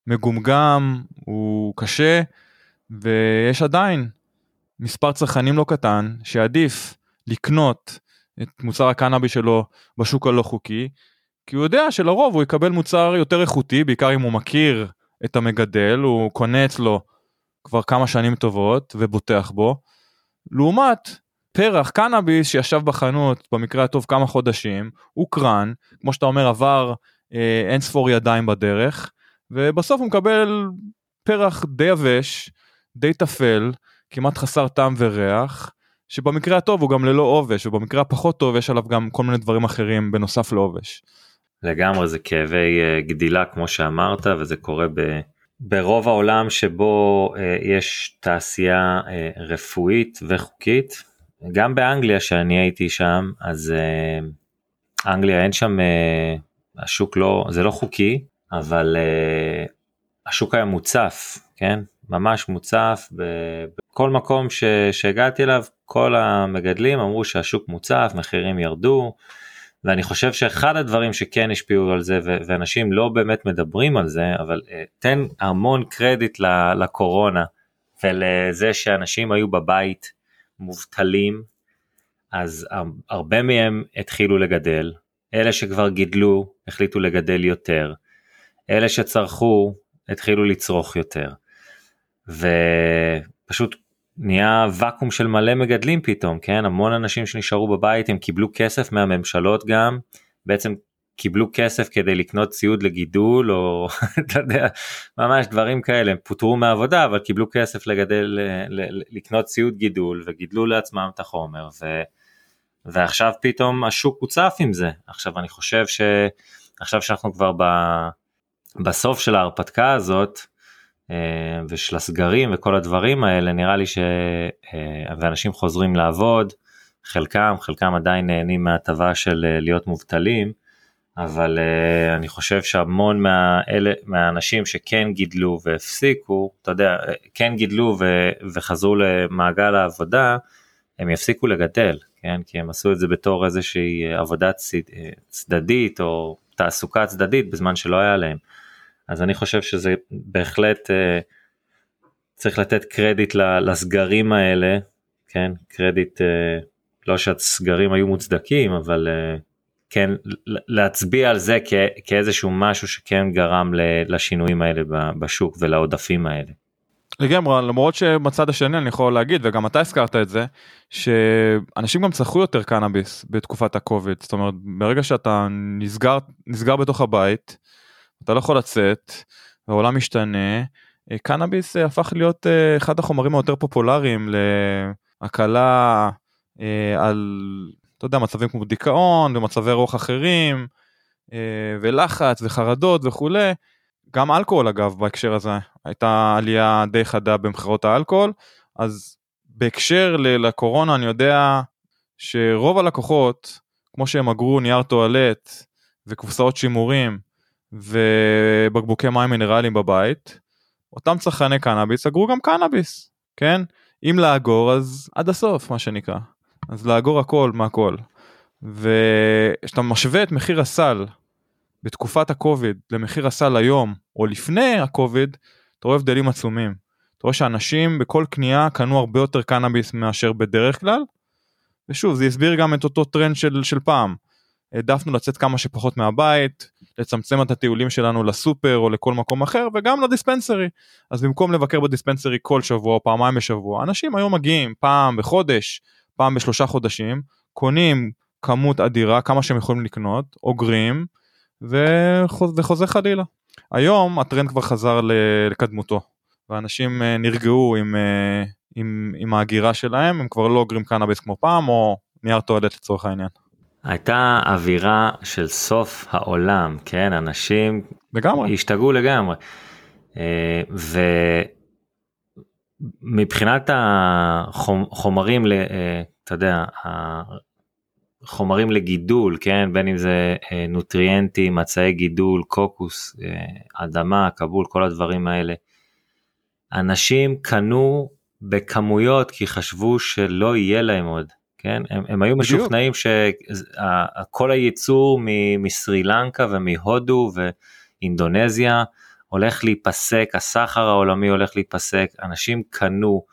מגומגם, הוא קשה, ויש עדיין מספר צרכנים לא קטן שעדיף לקנות את מוצר הקנאבי שלו בשוק הלא חוקי, כי הוא יודע שלרוב הוא יקבל מוצר יותר איכותי, בעיקר אם הוא מכיר את המגדל, הוא קונה אצלו כבר כמה שנים טובות ובוטח בו, לעומת פרח קנאביס שישב בחנות במקרה הטוב כמה חודשים, הוקרן, כמו שאתה אומר עבר אה, אין ספור ידיים בדרך, ובסוף הוא מקבל פרח די יבש, די טפל, כמעט חסר טעם וריח, שבמקרה הטוב הוא גם ללא עובש, ובמקרה הפחות טוב יש עליו גם כל מיני דברים אחרים בנוסף לעובש. לגמרי זה כאבי uh, גדילה כמו שאמרת וזה קורה ב, ברוב העולם שבו uh, יש תעשייה uh, רפואית וחוקית. גם באנגליה שאני הייתי שם אז אנגליה אין שם השוק לא זה לא חוקי אבל השוק היה מוצף כן? ממש מוצף בכל מקום ש, שהגעתי אליו כל המגדלים אמרו שהשוק מוצף מחירים ירדו ואני חושב שאחד הדברים שכן השפיעו על זה ואנשים לא באמת מדברים על זה אבל uh, תן המון קרדיט לקורונה ולזה שאנשים היו בבית מובטלים אז הרבה מהם התחילו לגדל. אלה שכבר גידלו החליטו לגדל יותר. אלה שצרכו התחילו לצרוך יותר. ופשוט נהיה ואקום של מלא מגדלים פתאום כן? המון אנשים שנשארו בבית הם קיבלו כסף מהממשלות גם. בעצם קיבלו כסף כדי לקנות ציוד לגידול או אתה יודע ממש דברים כאלה. הם פוטרו מעבודה אבל קיבלו כסף לגדל לקנות ציוד גידול וגידלו לעצמם את החומר ו, ועכשיו פתאום השוק הוצף עם זה. עכשיו אני חושב שעכשיו שאנחנו כבר ב, בסוף של ההרפתקה הזאת ושל הסגרים וכל הדברים האלה נראה לי שאנשים חוזרים לעבוד חלקם חלקם עדיין נהנים מההטבה של אה, להיות מובטלים אבל אני חושב שהמון מהאלה, מהאנשים שכן גידלו והפסיקו, אתה יודע, כן גידלו ו, וחזרו למעגל העבודה, הם יפסיקו לגדל, כן? כי הם עשו את זה בתור איזושהי עבודה צד, צדדית או תעסוקה צדדית בזמן שלא היה להם. אז אני חושב שזה בהחלט uh, צריך לתת קרדיט לסגרים האלה, כן? קרדיט, uh, לא שהסגרים היו מוצדקים, אבל uh, כן להצביע על זה כ, כאיזשהו משהו שכן גרם לשינויים האלה בשוק ולעודפים האלה. לגמרי למרות שבצד השני אני יכול להגיד וגם אתה הזכרת את זה שאנשים גם צרכו יותר קנאביס בתקופת הקוביד זאת אומרת ברגע שאתה נסגר נסגר בתוך הבית אתה לא יכול לצאת העולם משתנה קנאביס הפך להיות אה, אחד החומרים היותר פופולריים להקלה אה, על אתה יודע, מצבים כמו דיכאון ומצבי רוח אחרים, אה, ולחץ וחרדות וכולי, גם אלכוהול אגב בהקשר הזה, הייתה עלייה די חדה במכירות האלכוהול, אז בהקשר לקורונה אני יודע שרוב הלקוחות, כמו שהם אגרו נייר טואלט וקופסאות שימורים ובקבוקי מים מינרליים בבית, אותם צרכני קנאביס אגרו גם קנאביס, כן? אם לאגור אז עד הסוף מה שנקרא. אז לאגור הכל מהכל. וכשאתה משווה את מחיר הסל בתקופת הקוביד למחיר הסל היום או לפני הקוביד, אתה רואה הבדלים עצומים. אתה רואה שאנשים בכל קנייה קנו הרבה יותר קנאביס מאשר בדרך כלל. ושוב זה הסביר גם את אותו טרנד של, של פעם. העדפנו לצאת כמה שפחות מהבית, לצמצם את הטיולים שלנו לסופר או לכל מקום אחר וגם לדיספנסרי. אז במקום לבקר בדיספנסרי כל שבוע או פעמיים בשבוע, אנשים היום מגיעים פעם בחודש, פעם בשלושה חודשים, קונים כמות אדירה, כמה שהם יכולים לקנות, אוגרים, וחוז, וחוזר חלילה. היום הטרנד כבר חזר לקדמותו, ואנשים אה, נרגעו עם, אה, עם, עם ההגירה שלהם, הם כבר לא אוגרים קנאביס כמו פעם, או נייר טואלט לצורך העניין. הייתה אווירה של סוף העולם, כן, אנשים לגמרי. השתגעו לגמרי. אה, ומבחינת החומרים, אתה יודע, חומרים לגידול, כן, בין אם זה אה, נוטריאנטים, מצעי גידול, קוקוס, אה, אדמה, כבול, כל הדברים האלה. אנשים קנו בכמויות כי חשבו שלא יהיה להם עוד, כן? הם, הם היו בדיוק. משוכנעים שכל הייצור מסרי לנקה ומהודו ואינדונזיה הולך להיפסק, הסחר העולמי הולך להיפסק, אנשים קנו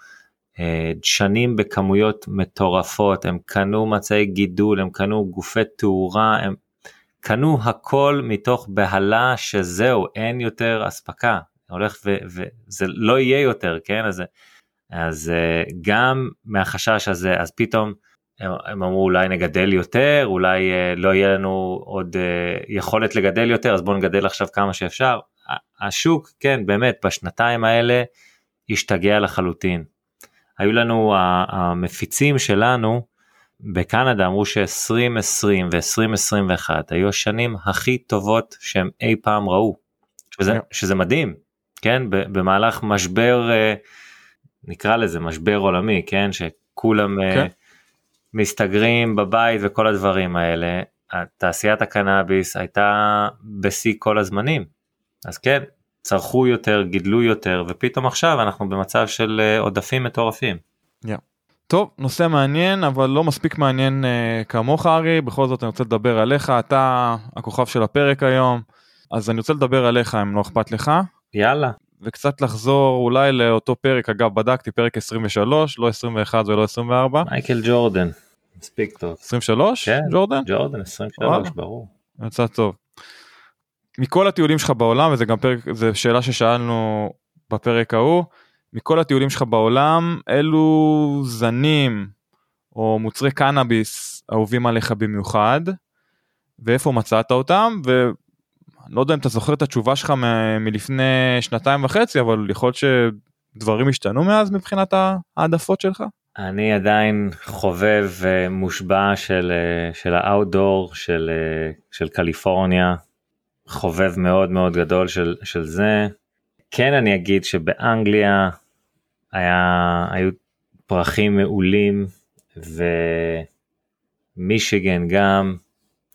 דשנים בכמויות מטורפות, הם קנו מצעי גידול, הם קנו גופי תאורה, הם קנו הכל מתוך בהלה שזהו, אין יותר אספקה, הולך וזה לא יהיה יותר, כן? אז, אז אה, גם מהחשש הזה, אז פתאום הם, הם אמרו אולי נגדל יותר, אולי אה, לא יהיה לנו עוד אה, יכולת לגדל יותר, אז בואו נגדל עכשיו כמה שאפשר. השוק, כן, באמת, בשנתיים האלה השתגע לחלוטין. היו לנו המפיצים שלנו בקנדה אמרו ש-2020 ו-2021 היו השנים הכי טובות שהם אי פעם ראו. שזה, yeah. שזה מדהים, כן? במהלך משבר, אה, נקרא לזה משבר עולמי, כן? שכולם. אה, כן. מסתגרים בבית וכל הדברים האלה. תעשיית הקנאביס הייתה בשיא כל הזמנים. אז כן, צרכו יותר, גידלו יותר, ופתאום עכשיו אנחנו במצב של אה, עודפים מטורפים. Yeah. טוב, נושא מעניין, אבל לא מספיק מעניין uh, כמוך ארי, בכל זאת אני רוצה לדבר עליך, אתה הכוכב של הפרק היום, אז אני רוצה לדבר עליך אם לא אכפת לך. יאללה. וקצת לחזור אולי לאותו פרק, אגב בדקתי פרק 23, לא 21 ולא 24. מייקל ג'ורדן, מספיק טוב. 23? כן, ג'ורדן? ג'ורדן 23, ברור. יצא טוב. מכל הטיולים שלך בעולם וזה גם פרק זה שאלה ששאלנו בפרק ההוא מכל הטיולים שלך בעולם אילו זנים או מוצרי קנאביס אהובים עליך במיוחד ואיפה מצאת אותם ואני לא יודע אם אתה זוכר את התשובה שלך מ- מלפני שנתיים וחצי אבל יכול להיות שדברים השתנו מאז מבחינת העדפות שלך. אני עדיין חובב אה, מושבע של אה, של האאוטדור של אה, של קליפורניה חובב מאוד מאוד גדול של, של זה. כן אני אגיד שבאנגליה היה, היו פרחים מעולים ומישיגן גם,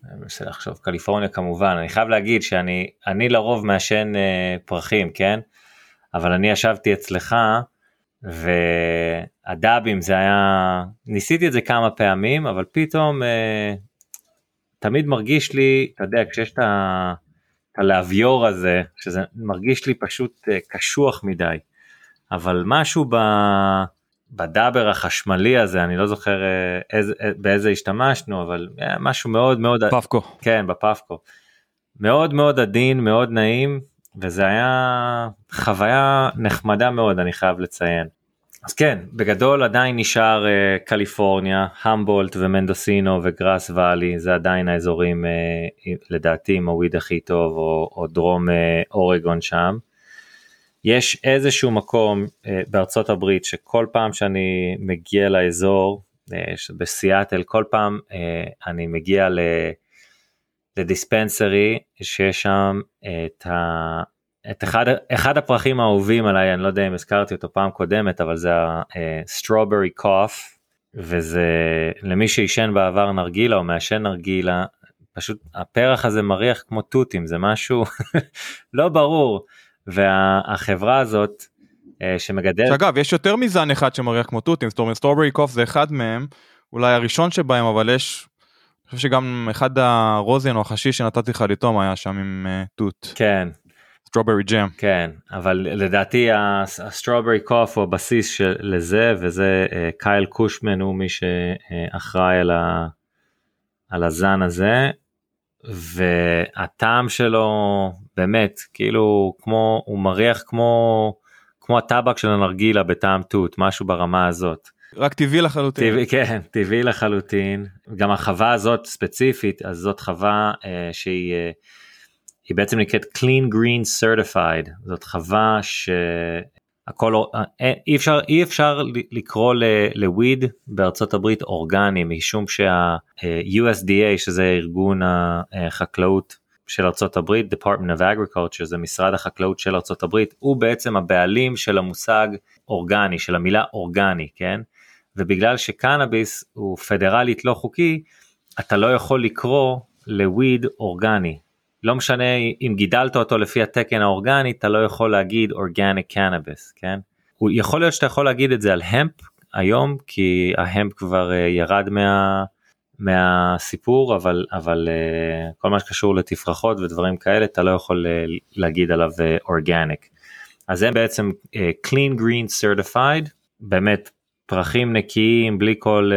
אני מנסה לחשוב, קליפורניה כמובן, אני חייב להגיד שאני אני לרוב מעשן אה, פרחים, כן? אבל אני ישבתי אצלך והדאבים זה היה, ניסיתי את זה כמה פעמים, אבל פתאום אה, תמיד מרגיש לי, אתה יודע, כשיש את ה... הלאביור הזה, שזה מרגיש לי פשוט אה, קשוח מדי. אבל משהו ב... בדאבר החשמלי הזה, אני לא זוכר אה, איזה, אה, באיזה השתמשנו, אבל משהו מאוד מאוד... פפקו. כן, בפפקו. מאוד מאוד עדין, מאוד נעים, וזה היה חוויה נחמדה מאוד, אני חייב לציין. אז כן, בגדול עדיין נשאר קליפורניה, המבולט ומנדוסינו וגראס ואלי, זה עדיין האזורים לדעתי עם הוויד הכי טוב, או, או דרום אורגון שם. יש איזשהו מקום uh, בארצות הברית שכל פעם שאני מגיע לאזור, uh, בסיאטל, כל פעם uh, אני מגיע ל... לדיספנסרי שיש שם את את אחד, אחד הפרחים האהובים עליי, אני לא יודע אם הזכרתי אותו פעם קודמת, אבל זה ה-strawberry cough, וזה למי שעישן בעבר נרגילה או מעשן נרגילה, פשוט הפרח הזה מריח כמו תותים, זה משהו לא ברור, והחברה הזאת אה, שמגדלת... שאגב, יש יותר מזן אחד שמריח כמו תותים, זאת אומרת סטרוברי קוף זה אחד מהם, אולי הראשון שבהם, אבל יש, אני חושב שגם אחד ה rosin או החשיש שנתתי לך לטעום היה שם עם uh, תות. כן. strawberry jam. כן, אבל לדעתי ה Strawberry Cough הוא הבסיס של, לזה, וזה uh, Kyle Kushman הוא מי שאחראי על, ה, על הזן הזה, והטעם שלו באמת, כאילו, כמו, הוא מריח כמו... כמו הטבק של הנרגילה בטעם תות, משהו ברמה הזאת. רק טבעי לחלוטין. טבעי, כן, טבעי לחלוטין. גם החווה הזאת ספציפית, אז זאת חווה אה, שהיא אה, היא בעצם נקראת Clean Green Certified, זאת חווה שהכל, אה, אי אפשר, אי אפשר לקרוא לוויד בארצות הברית אורגני, משום שה-USDA, שזה ארגון החקלאות של ארצות הברית, Department of Agriculture, זה משרד החקלאות של ארצות הברית, הוא בעצם הבעלים של המושג אורגני, של המילה אורגני, כן? ובגלל שקנאביס הוא פדרלית לא חוקי, אתה לא יכול לקרוא לוויד אורגני. לא משנה אם גידלת אותו לפי התקן האורגני, אתה לא יכול להגיד אורגניק קנאביס, כן? יכול להיות שאתה יכול להגיד את זה על המפ היום, כי ההמפ כבר אה, ירד מה... מהסיפור אבל אבל uh, כל מה שקשור לתפרחות ודברים כאלה אתה לא יכול uh, להגיד עליו אורגניק. Uh, אז זה בעצם clean green certified באמת פרחים נקיים בלי כל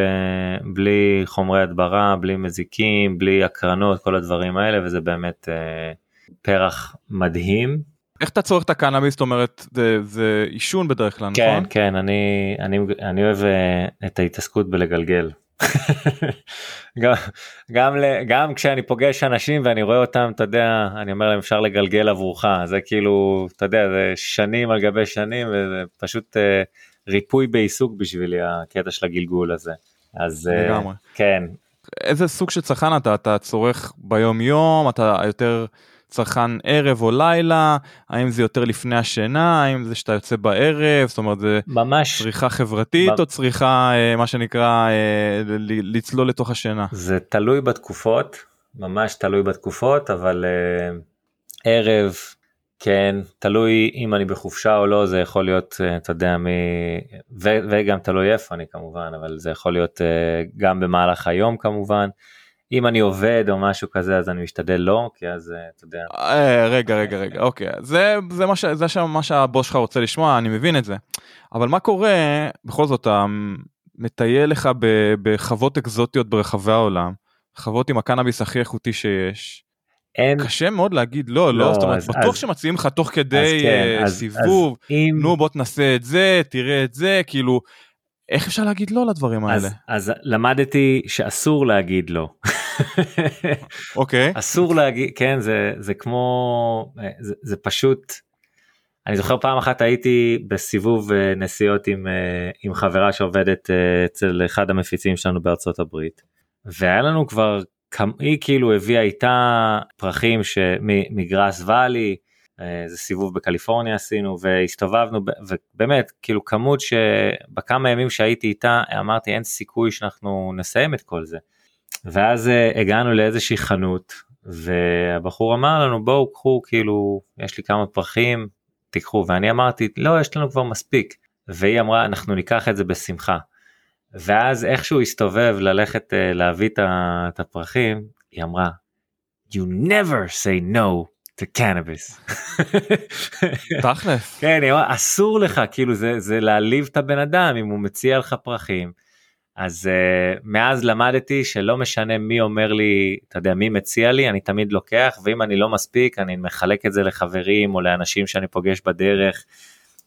בלי חומרי הדברה בלי מזיקים בלי הקרנות כל הדברים האלה וזה באמת פרח מדהים. איך אתה צורך את הקנאביס זאת אומרת זה, זה עישון בדרך כלל כן, נכון? כן כן אני אני אני אוהב את ההתעסקות בלגלגל. גם, גם, גם כשאני פוגש אנשים ואני רואה אותם אתה יודע אני אומר להם אפשר לגלגל עבורך זה כאילו אתה יודע זה שנים על גבי שנים וזה פשוט אה, ריפוי בעיסוק בשבילי הקטע של הגלגול הזה אז אה, כן. איזה סוג של צרכן אתה אתה צורך ביום יום אתה יותר. צרכן ערב או לילה, האם זה יותר לפני השינה, האם זה שאתה יוצא בערב, זאת אומרת זה ממש צריכה חברתית ב... או צריכה אה, מה שנקרא אה, לצלול לתוך השינה? זה תלוי בתקופות, ממש תלוי בתקופות, אבל אה, ערב, כן, תלוי אם אני בחופשה או לא, זה יכול להיות, אתה יודע, מ... ו... וגם תלוי איפה אני כמובן, אבל זה יכול להיות גם במהלך היום כמובן. אם אני עובד או משהו כזה אז אני משתדל לא כי אז אה, אתה יודע. אה, רגע רגע רגע אוקיי זה זה מה שזה מה שהבוס שלך רוצה לשמוע אני מבין את זה אבל מה קורה בכל זאת אתה מטייל לך בחוות אקזוטיות ברחבי העולם חוות עם הקנאביס הכי איכותי שיש. אין... קשה מאוד להגיד לא, לא, לא זאת אומרת, בטוח אז, שמציעים לך תוך כדי כן, אז, סיבוב, אז אם... נו בוא תנסה את זה, תראה את זה, כאילו, איך אפשר להגיד לא לדברים האלה? אז, אז למדתי שאסור להגיד לא. אוקיי. okay. אסור להגיד, כן, זה, זה כמו, זה, זה פשוט, אני זוכר פעם אחת הייתי בסיבוב אה, נסיעות עם, אה, עם חברה שעובדת אה, אצל אחד המפיצים שלנו בארצות הברית, והיה לנו כבר, היא כאילו הביאה איתה פרחים מגראס ואלי, איזה אה, סיבוב בקליפורניה עשינו והסתובבנו ובאמת כאילו כמות שבכמה ימים שהייתי איתה אמרתי אין סיכוי שאנחנו נסיים את כל זה. ואז אה, הגענו לאיזושהי חנות והבחור אמר לנו בואו קחו כאילו יש לי כמה פרחים תיקחו ואני אמרתי לא יש לנו כבר מספיק והיא אמרה אנחנו ניקח את זה בשמחה. ואז איכשהו הסתובב ללכת אה, להביא את הפרחים היא אמרה you never say no to cannabis. תכלס. כן, אסור לך, כאילו זה, זה להעליב את הבן אדם אם הוא מציע לך פרחים. אז uh, מאז למדתי שלא משנה מי אומר לי, אתה יודע, מי מציע לי, אני תמיד לוקח, ואם אני לא מספיק, אני מחלק את זה לחברים או לאנשים שאני פוגש בדרך,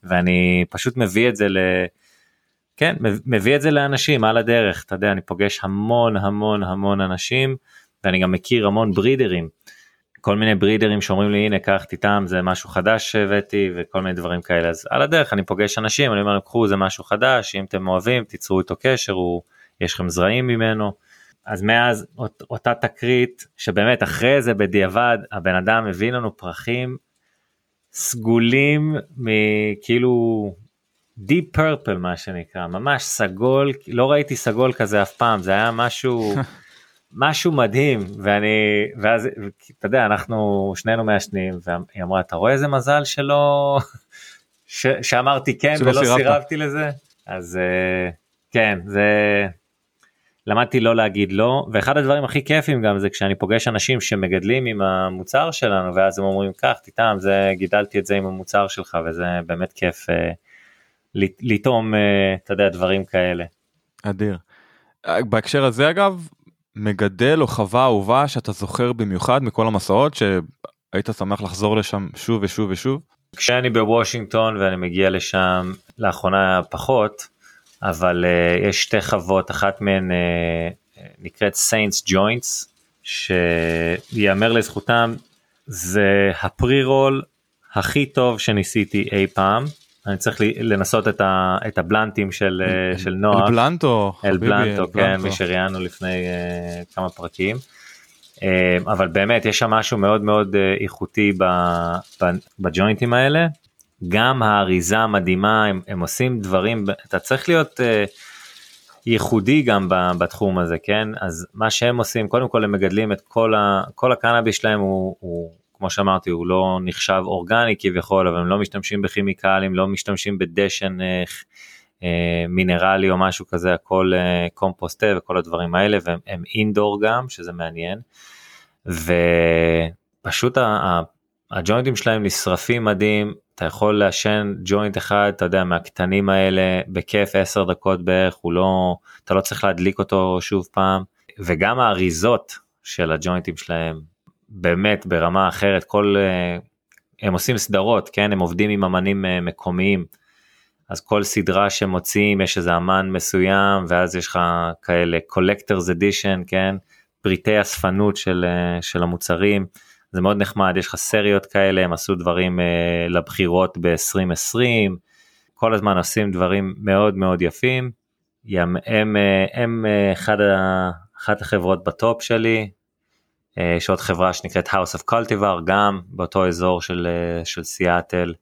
ואני פשוט מביא את זה ל... כן, מביא את זה לאנשים על הדרך, אתה יודע, אני פוגש המון המון המון אנשים, ואני גם מכיר המון ברידרים. כל מיני ברידרים שאומרים לי הנה קח תיתם זה משהו חדש שהבאתי וכל מיני דברים כאלה אז על הדרך אני פוגש אנשים אני אומר להם קחו זה משהו חדש אם אתם אוהבים תיצרו איתו קשר הוא יש לכם זרעים ממנו. אז מאז אות, אותה תקרית שבאמת אחרי זה בדיעבד הבן אדם הביא לנו פרחים סגולים מכאילו דיפ פרפל מה שנקרא ממש סגול לא ראיתי סגול כזה אף פעם זה היה משהו משהו מדהים ואני ואז אתה יודע אנחנו שנינו מעשנים והיא אמרה אתה רואה איזה מזל שלא ש, שאמרתי כן ולא סירבת. סירבתי לזה אז uh, כן זה למדתי לא להגיד לא ואחד הדברים הכי כיפים גם זה כשאני פוגש אנשים שמגדלים עם המוצר שלנו ואז הם אומרים כך תטעם זה גידלתי את זה עם המוצר שלך וזה באמת כיף uh, לטעום uh, אתה יודע דברים כאלה. אדיר. בהקשר הזה אגב מגדל או חווה אהובה שאתה זוכר במיוחד מכל המסעות שהיית שמח לחזור לשם שוב ושוב ושוב? כשאני בוושינגטון ואני מגיע לשם לאחרונה פחות אבל uh, יש שתי חוות אחת מהן uh, נקראת Saints Joints שיאמר לזכותם זה הפרי רול הכי טוב שניסיתי אי פעם אני צריך לנסות את, ה, את הבלנטים של, אל, של נועה. אל בלנטו, אל בלנטו, כן, מי שראיינו לפני uh, כמה פרקים. Uh, אבל באמת יש שם משהו מאוד מאוד uh, איכותי ב, ב, בג'וינטים האלה. גם האריזה המדהימה, הם, הם עושים דברים, אתה צריך להיות uh, ייחודי גם בתחום הזה, כן? אז מה שהם עושים, קודם כל הם מגדלים את כל, ה, כל הקנאביס שלהם הוא, הוא כמו שאמרתי הוא לא נחשב אורגני כביכול אבל הם לא משתמשים בכימיקלים לא משתמשים בדשן אה, אה, מינרלי או משהו כזה הכל אה, קומפוסטה וכל הדברים האלה והם אינדור גם שזה מעניין. ופשוט הג'וינטים שלהם נשרפים מדהים אתה יכול לעשן ג'וינט אחד אתה יודע מהקטנים האלה בכיף 10 דקות בערך הוא לא אתה לא צריך להדליק אותו שוב פעם וגם האריזות של הג'וינטים שלהם באמת ברמה אחרת כל אה, הם עושים סדרות כן? הם עובדים עם אמנים אה, מקומיים. אז כל סדרה שמוצאים יש איזה אמן מסוים ואז יש לך כאלה collectors edition כן? פריטי אספנות של, אה, של המוצרים. זה מאוד נחמד יש לך סריות כאלה הם עשו דברים לבחירות ב-2020. כל הזמן עושים דברים מאוד מאוד יפים. הם, הם, הם אחד אחת החברות בטופ שלי יש עוד חברה שנקראת House of Cultivar גם באותו אזור של, אה, של סיאטל.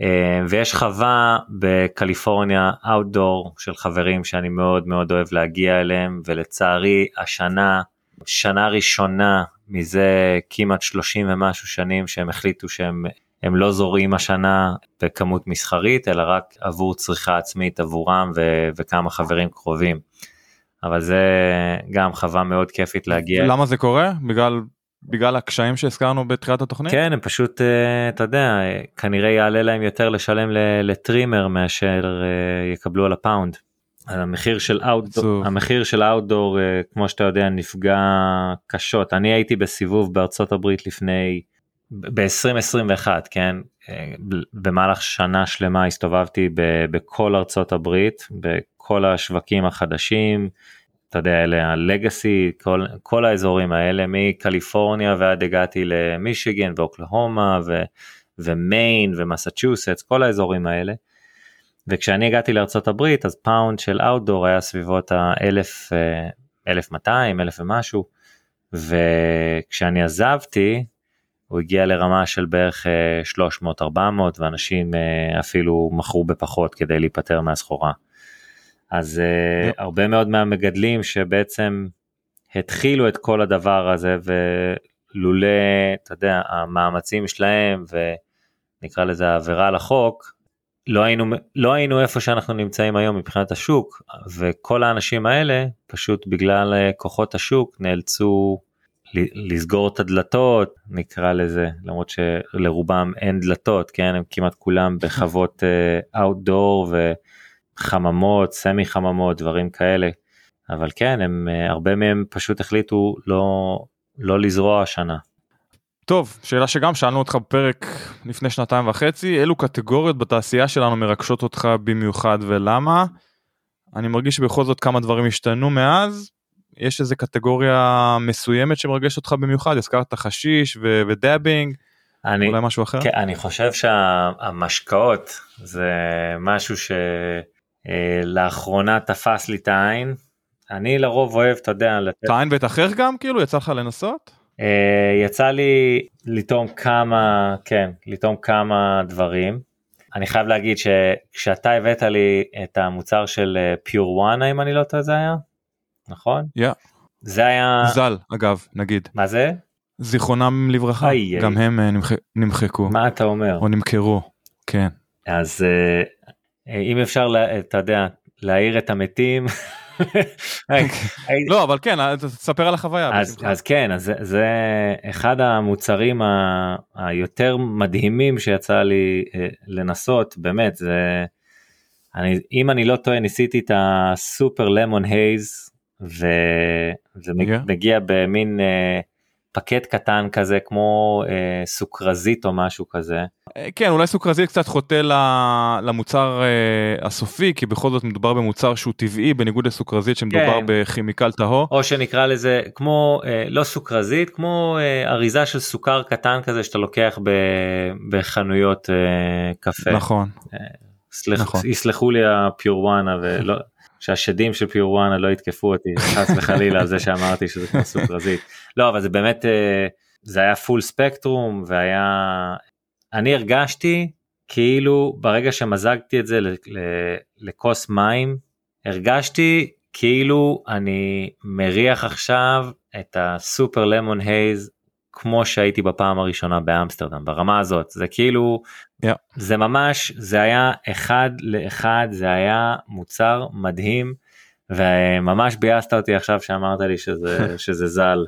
אה, ויש חווה בקליפורניה Outdoor של חברים שאני מאוד מאוד אוהב להגיע אליהם ולצערי השנה שנה ראשונה מזה כמעט 30 ומשהו שנים שהם החליטו שהם הם לא זורעים השנה בכמות מסחרית אלא רק עבור צריכה עצמית עבורם ו- וכמה חברים קרובים. אבל זה גם חווה מאוד כיפית להגיע. למה זה קורה? בגלל בגלל הקשיים שהזכרנו בתחילת התוכנית? כן, הם פשוט, אה, אתה יודע, כנראה יעלה להם יותר לשלם לטרימר מאשר אה, יקבלו על הפאונד. המחיר של אאוטדור, המחיר של אאוטדור, אה, כמו שאתה יודע, נפגע קשות. אני הייתי בסיבוב בארצות הברית לפני, ב-2021, כן? במהלך שנה שלמה הסתובבתי בכל ארצות הברית, כל השווקים החדשים, אתה יודע, אלה ה legacy, כל, כל האזורים האלה, מקליפורניה ועד הגעתי למישיגן ואוקלהומה ו, ומיין ומסצ'וסטס, כל האזורים האלה. וכשאני הגעתי הברית אז pound של outdoor היה סביבות האלף, אלף מאתיים, אלף ומשהו, וכשאני עזבתי הוא הגיע לרמה של בערך 300-400 ואנשים אה, אפילו מכרו בפחות כדי להיפטר מהסחורה. אז uh, הרבה מאוד מהמגדלים שבעצם התחילו את כל הדבר הזה ולולא, אתה יודע, המאמצים שלהם ונקרא לזה עבירה לחוק, לא היינו, לא היינו איפה שאנחנו נמצאים היום מבחינת השוק וכל האנשים האלה פשוט בגלל אה, כוחות השוק נאלצו לסגור את הדלתות נקרא לזה למרות שלרובם אין דלתות כן? הם כמעט כולם בחוות אאוטדור uh, חממות, סמי חממות, דברים כאלה. אבל כן, הם, אה, הרבה מהם פשוט החליטו לא, לא לזרוע השנה. טוב, שאלה שגם שאלנו אותך בפרק לפני שנתיים וחצי, אילו קטגוריות בתעשייה שלנו מרגשות אותך במיוחד ולמה? אני מרגיש שבכל זאת כמה דברים השתנו מאז. יש איזה קטגוריה מסוימת שמרגש אותך במיוחד? הזכרת חשיש ו- ודאבינג, אני, אולי משהו אחר? כן, אני חושב שהמשקאות זה משהו ש... אה, לאחרונה תפס לי את העין. אני לרוב אוהב, אתה יודע, לתת... את העין ואת אחר גם כאילו? יצא לך לנסות? אה, יצא לי לטעום כמה, כן, לטעום כמה דברים. אני חייב להגיד שכשאתה הבאת לי את המוצר של פיור וואנה, אם אני לא טועה זה היה, נכון? יא. זה היה... ז"ל, אגב, נגיד. מה זה? זיכרונם לברכה, איי, גם איי. הם אה, נמח- נמחקו, מה אתה אומר? או נמכרו, כן. אז אה, אם אפשר, אתה יודע, להעיר את המתים. לא, אבל כן, אה, תספר על החוויה. אז, כן, אז זה, זה אחד המוצרים ה, היותר מדהימים שיצא לי אה, לנסות, באמת, זה, אני, אם אני לא טועה, ניסיתי את הסופר למון הייז, וזה Yeah. מגיע במין אה, פקט קטן כזה, כמו אה, סוכרזית או משהו כזה. אה, כן, אולי סוכרזית קצת חוטא למוצר אה, הסופי, כי בכל זאת מדובר במוצר שהוא טבעי, בניגוד לסוכרזית שמדובר כן. בכימיקל טהור. או שנקרא לזה כמו אה, לא סוכרזית כמו אה, אריזה של סוכר קטן כזה שאתה לוקח ב, בחנויות אה, קפה. נכון. סלח, נכון. יסלחו לי הפיורואנה ולא שהשדים של פיורואנה לא יתקפו אותי חס וחלילה על זה שאמרתי שזה כמו סוכרזית. לא אבל זה באמת אה, זה היה פול ספקטרום והיה אני הרגשתי כאילו ברגע שמזגתי את זה לכוס מים הרגשתי כאילו אני מריח עכשיו את הסופר למון הייז כמו שהייתי בפעם הראשונה באמסטרדם ברמה הזאת זה כאילו Yeah. זה ממש זה היה אחד לאחד זה היה מוצר מדהים וממש ביאסת אותי עכשיו שאמרת לי שזה שזה ז"ל.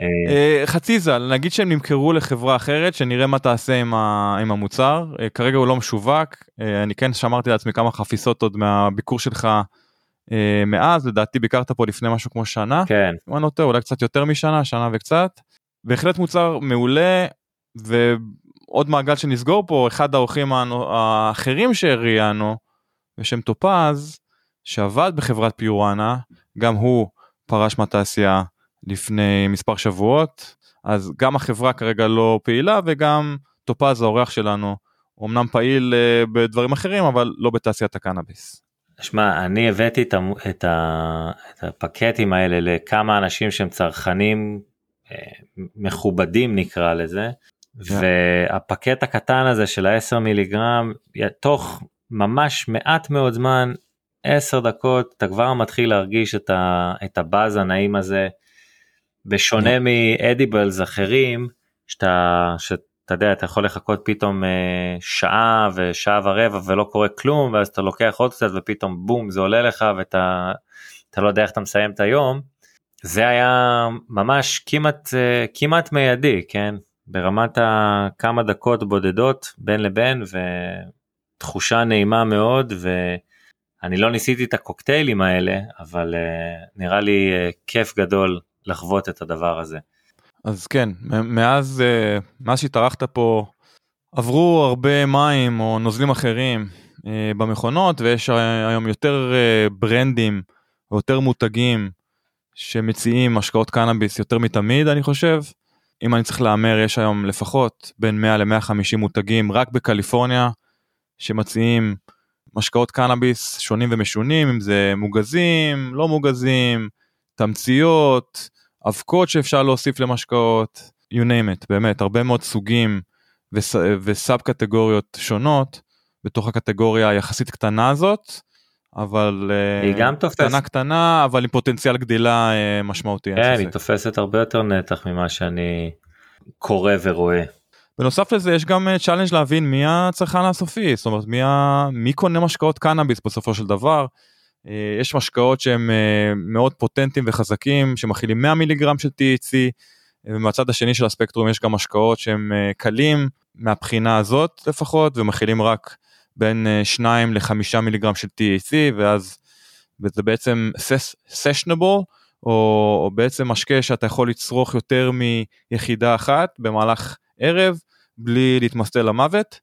אה, אה, חצי ז"ל, נגיד שהם נמכרו לחברה אחרת, שנראה מה תעשה עם, ה, עם המוצר. אה, כרגע הוא לא משווק, אני כן שמרתי לעצמי כמה חפיסות עוד מהביקור שלך מאז, לדעתי ביקרת פה לפני משהו כמו שנה. כן אם אני לא טועה, אולי קצת יותר משנה, שנה וקצת. בהחלט מוצר מעולה, ועוד מעגל שנסגור פה, אחד האורחים האחרים שהראיינו, בשם טופז, שעבד בחברת פיורנה, גם הוא פרש מהתעשייה לפני מספר שבועות, אז גם החברה כרגע לא פעילה, וגם טופז האורח שלנו, אמנם פעיל אה, בדברים אחרים, אבל לא בתעשיית הקנאביס. שמע אני הבאתי את, המו- את, ה, את הפקטים האלה לכמה אנשים שהם צרכנים מכובדים נקרא לזה. והפקט הקטן הזה של ה-10 מיליגרם תוך ממש מעט מאוד זמן 10 דקות אתה כבר מתחיל להרגיש את, ה, את הבאז הנעים הזה. בשונה מאדיבלס אחרים שאתה שאתה יודע אתה יכול לחכות פתאום אה, שעה ושעה ורבע ולא קורה כלום ואז אתה לוקח עוד קצת ופתאום בום זה עולה לך ואתה אתה לא יודע איך אתה מסיים את היום. זה היה ממש כמעט אה, כמעט מיידי כן ברמת הכמה דקות בודדות בין לבין ותחושה נעימה מאוד ואני לא ניסיתי את הקוקטיילים האלה אבל אה, נראה לי אה, כיף גדול לחוות את הדבר הזה. אז כן, מאז, מאז שהתארחת פה, עברו הרבה מים או נוזלים אחרים במכונות, ויש היום יותר ברנדים או יותר מותגים שמציעים משקאות קנאביס יותר מתמיד, אני חושב. אם אני צריך להמר, יש היום לפחות בין 100 ל-150 מותגים רק בקליפורניה, שמציעים משקאות קנאביס שונים ומשונים, אם זה מוגזים, לא מוגזים, תמציות, אבקות שאפשר להוסיף למשקאות, you name it, באמת, הרבה מאוד סוגים וס, ו sub קטגוריות שונות בתוך הקטגוריה היחסית קטנה הזאת, אבל היא אה, גם תופסת. קטנה קטנה, אבל עם פוטנציאל גדילה אה, משמעותי. כן. היא תופסת הרבה יותר נתח ממה שאני קורא ורואה. בנוסף לזה יש גם challenge להבין מי הצרכן הסופי, זאת אומרת מי, ה... מי קונה משקאות קנאביס בסופו של דבר. אה, יש משקאות שהם אה, מאוד פוטנטיים וחזקים שמכילים 100 מיליגרם של THC ומהצד השני של הספקטרום יש גם משקאות שהם אה, קלים מהבחינה הזאת לפחות ומכילים רק בין 2 ל-5 מיליגרם של THC ואז וזה בעצם סשנבול או, או בעצם משקה שאתה יכול לצרוך יותר מיחידה אחת במהלך ערב בלי להתמסטל למוות.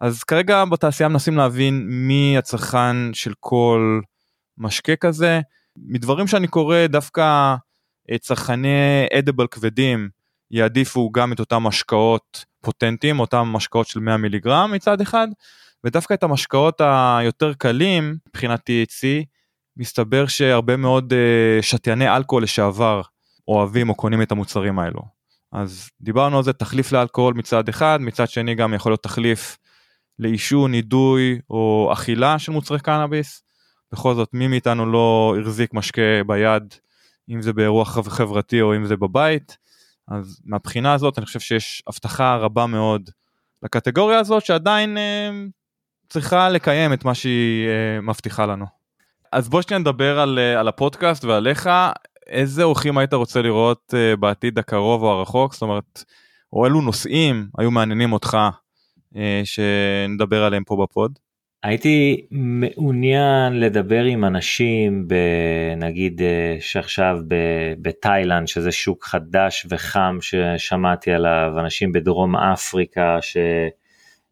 אז כרגע בתעשייה מנסים להבין מי הצרכן של כל משקה כזה. מדברים שאני קורא דווקא אה, צרכני אדיבל כבדים יעדיפו גם את אותם משקאות פוטנטיים, אותם משקאות של 100 מיליגרם מצד אחד, ודווקא את המשקאות היותר קלים מבחינת THC, מסתבר שהרבה מאוד uh, שתייני אלכוהול לשעבר אוהבים או קונים את המוצרים האלו. אז דיברנו על זה תחליף לאלכוהול מצד אחד, מצד שני גם יכול להיות תחליף לעישון, נידוי או אכילה של מוצרי קנאביס. בכל זאת מי מאיתנו לא החזיק משקה ביד, אם זה באירוע חברתי או אם זה בבית. אז מהבחינה הזאת אני חושב שיש הבטחה רבה מאוד לקטגוריה הזאת שעדיין אה, צריכה לקיים את מה שהיא אה, מבטיחה לנו. אז בוא שניה נדבר על, אה, על הפודקאסט ועליך, איזה אורחים היית רוצה לראות אה, בעתיד הקרוב או הרחוק, זאת אומרת, או אילו נושאים היו מעניינים אותך שנדבר עליהם פה בפוד? הייתי מעוניין לדבר עם אנשים נגיד אה, שעכשיו בתאילנד שזה שוק חדש וחם ששמעתי עליו אנשים בדרום אפריקה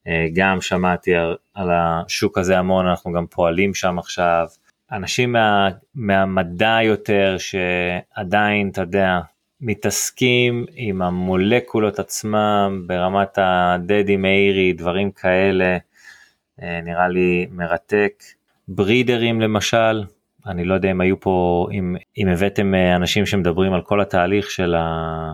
שגם שמעתי על השוק הזה המון אנחנו גם פועלים שם עכשיו אנשים מה, מהמדע יותר שעדיין אתה יודע מתעסקים עם המולקולות עצמם ברמת הדדי מאירי דברים כאלה. אה, נראה לי מרתק. ברידרים למשל, אני לא יודע אם היו פה, אם, אם הבאתם אה, אנשים שמדברים על כל התהליך של, ה,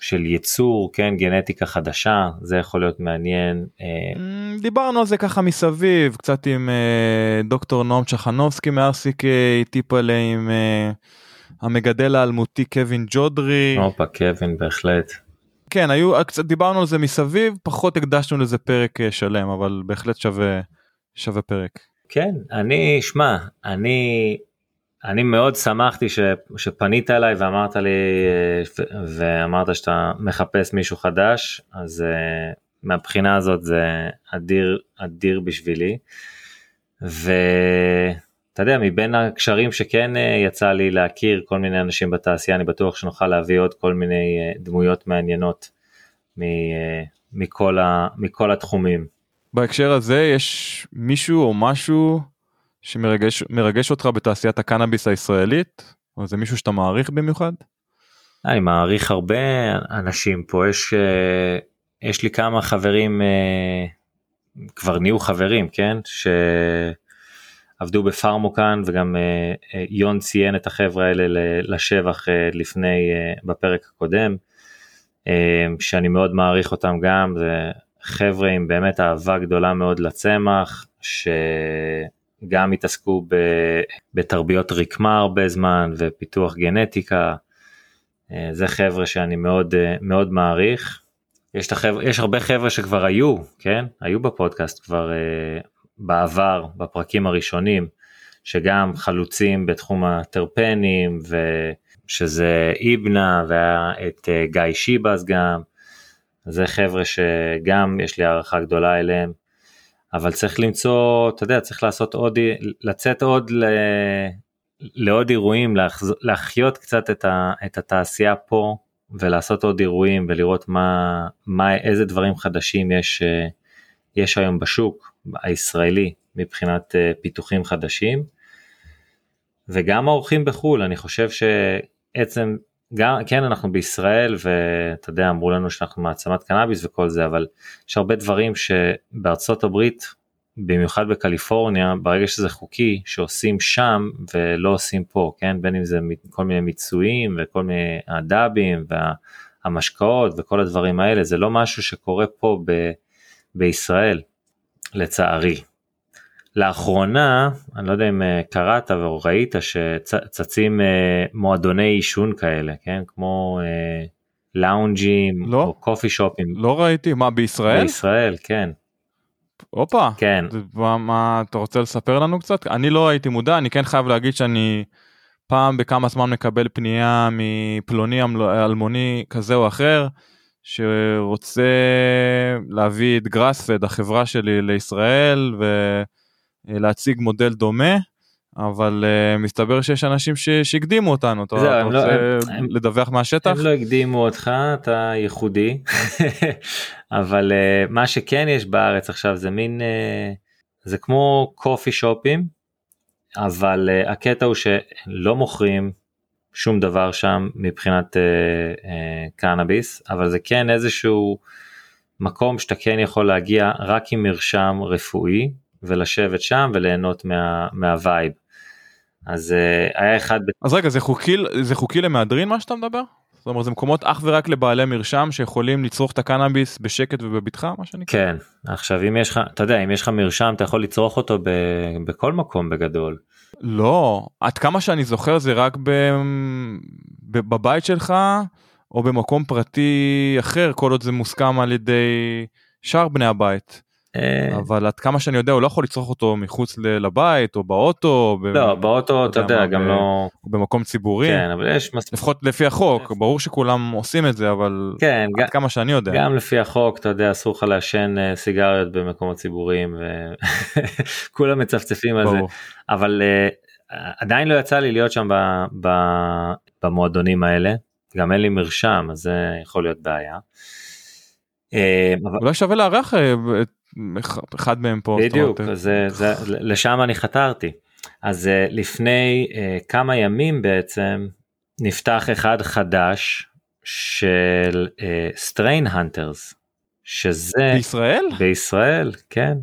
של ייצור, כן, גנטיקה חדשה, זה יכול להיות מעניין. אה. Mm, דיברנו על זה ככה מסביב, קצת עם דוקטור נועם צ'חנובסקי מ-RCK, טיפלה עם המגדל האלמותי קווין ג'ודרי. הופה, קווין בהחלט. כן היו קצת דיברנו על זה מסביב פחות הקדשנו לזה פרק אה, שלם אבל בהחלט שווה שווה פרק. כן אני שמע אני אני מאוד שמחתי ש, שפנית אליי ואמרת לי אה, ואמרת שאתה מחפש מישהו חדש אז uh, מהבחינה הזאת זה אדיר אדיר בשבילי. ואתה יודע מבין הקשרים שכן יצא לי להכיר כל מיני אנשים בתעשייה אני בטוח שנוכל להביא עוד כל מיני דמויות מעניינות מכל, ה, מכל התחומים. בהקשר הזה יש מישהו או משהו שמרגש אותך בתעשיית הקנאביס הישראלית? או זה מישהו שאתה מעריך במיוחד? אני מעריך הרבה אנשים פה יש אה, יש לי כמה חברים אה, כבר נהיו חברים כן שעבדו בפארמוקן וגם אה, יון ציין את החברה האלה לשבח לפני בפרק הקודם. שאני מאוד מעריך אותם גם, זה חבר'ה עם באמת אהבה גדולה מאוד לצמח, שגם התעסקו בתרביות רקמה הרבה זמן ופיתוח גנטיקה, אה, זה חבר'ה שאני מאוד מאוד מעריך. יש, החבר, יש הרבה חבר'ה שכבר היו, כן? היו בפודקאסט כבר uh, בעבר, בפרקים הראשונים, שגם חלוצים בתחום הטרפנים ו... שזה איבנה והיה את אה, גיא שיבאס גם, זה חבר'ה שגם יש לי הערכה גדולה אליהם, אבל צריך למצוא, אתה יודע, צריך לעשות עוד, לצאת עוד ל... לעוד אירועים. להחיות קצת את, ה... את התעשייה פה ולעשות עוד אירועים ולראות מה, מה איזה דברים חדשים יש, אה, יש היום בשוק הישראלי מבחינת אה, פיתוחים חדשים. וגם האורחים בחו"ל, אני חושב ש... גם כן אנחנו בישראל ואתה יודע אמרו לנו שאנחנו מעצמת קנאביס וכל זה אבל יש הרבה דברים שבארצות הברית במיוחד בקליפורניה ברגע שזה חוקי שעושים שם ולא עושים פה כן? בין אם זה כל מיני מיצויים וכל מיני הדאבים והמשקאות וכל הדברים האלה זה לא משהו שקורה פה ב, בישראל לצערי לאחרונה, אני לא יודע אם אה, קראת או ראית שצצים אה, מועדוני עישון כאלה, כן? כמו אה, לאונג'ים לא, או קופי שופים. לא ראיתי, מה בישראל? בישראל, כן. הופה, כן. מה, מה אתה רוצה לספר לנו קצת? אני לא הייתי מודע, אני כן חייב להגיד שאני פעם בכמה זמן מקבל פנייה מפלוני אלמוני כזה או אחר. שרוצה להביא את גראספד החברה שלי לישראל ו... אה, להציג מודל דומה. אבל uh, מסתבר שיש אנשים ש... שהקדימו אותנו, אתה לא- רוצה לא, הם, לדווח מהשטח? הם לא הקדימו אותך, אתה ייחודי, אבל uh, מה שכן יש בארץ עכשיו זה מין, uh, זה כמו קופי שופים, אבל uh, הקטע הוא שלא מוכרים שום דבר שם מבחינת uh, uh, קנאביס, אבל זה כן איזשהו מקום שאתה כן יכול להגיע רק עם מרשם רפואי, ולשבת שם וליהנות מה, מהווייב. אז uh, היה אחד... אז רגע זה חוקי זה חוקי למהדרין מה שאתה מדבר? זאת אומרת זה מקומות אך ורק לבעלי מרשם שיכולים לצרוך את הקנאביס בשקט ובבטחה מה שנקרא. כן, עכשיו אם יש לך, אתה יודע, אם יש לך מרשם אתה יכול לצרוך אותו ב, בכל מקום בגדול. לא, עד כמה שאני זוכר זה רק ב... ב... בבית שלך או במקום פרטי אחר כל עוד זה מוסכם על ידי שאר בני הבית. אה, אבל עד כמה שאני יודע הוא לא יכול לצרוך אותו מחוץ לבית או באוטו. לא, באוטו אתה יודע גם לא... במקום ציבורי. כן, אבל יש מספיק... לפחות לפי החוק ברור שכולם עושים את זה אבל כן, עד כמה שאני יודע. גם לפי החוק אתה יודע אסור לך לעשן אה, סיגריות במקומות ציבוריים וכולם מצפצפים על זה. אבל אה, עדיין לא יצא לי להיות שם במועדונים האלה גם אין לי מרשם אז זה יכול להיות בעיה. אה, אולי שווה לארח אה, אחד מהם פה. בדיוק זה, זה, לשם אני חתרתי אז אה, לפני אה, כמה ימים בעצם נפתח אחד חדש של Strain Hunters שזה בישראל? בישראל כן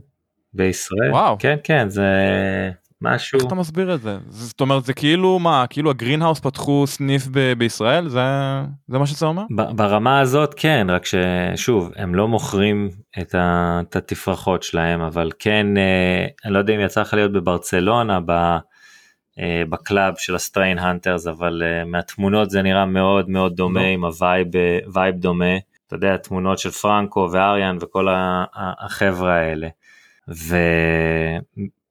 בישראל וואו. כן כן זה משהו איך אתה מסביר את זה? זאת אומרת זה כאילו מה כאילו ה Green House פתחו סניף ב- בישראל זה זה מה שזה אומר? ב- ברמה הזאת כן רק ששוב הם לא מוכרים את, ה, את התפרחות שלהם אבל כן אה, אני לא יודע אם יצא לך להיות בברצלונה ב, אה, ב club של ה Strain Hunters אבל אה, מהתמונות זה נראה מאוד מאוד דומה לא. עם ה vibe אה, vibe דומה אתה יודע תמונות של פרנקו ואריאן וכל החבר'ה האלה.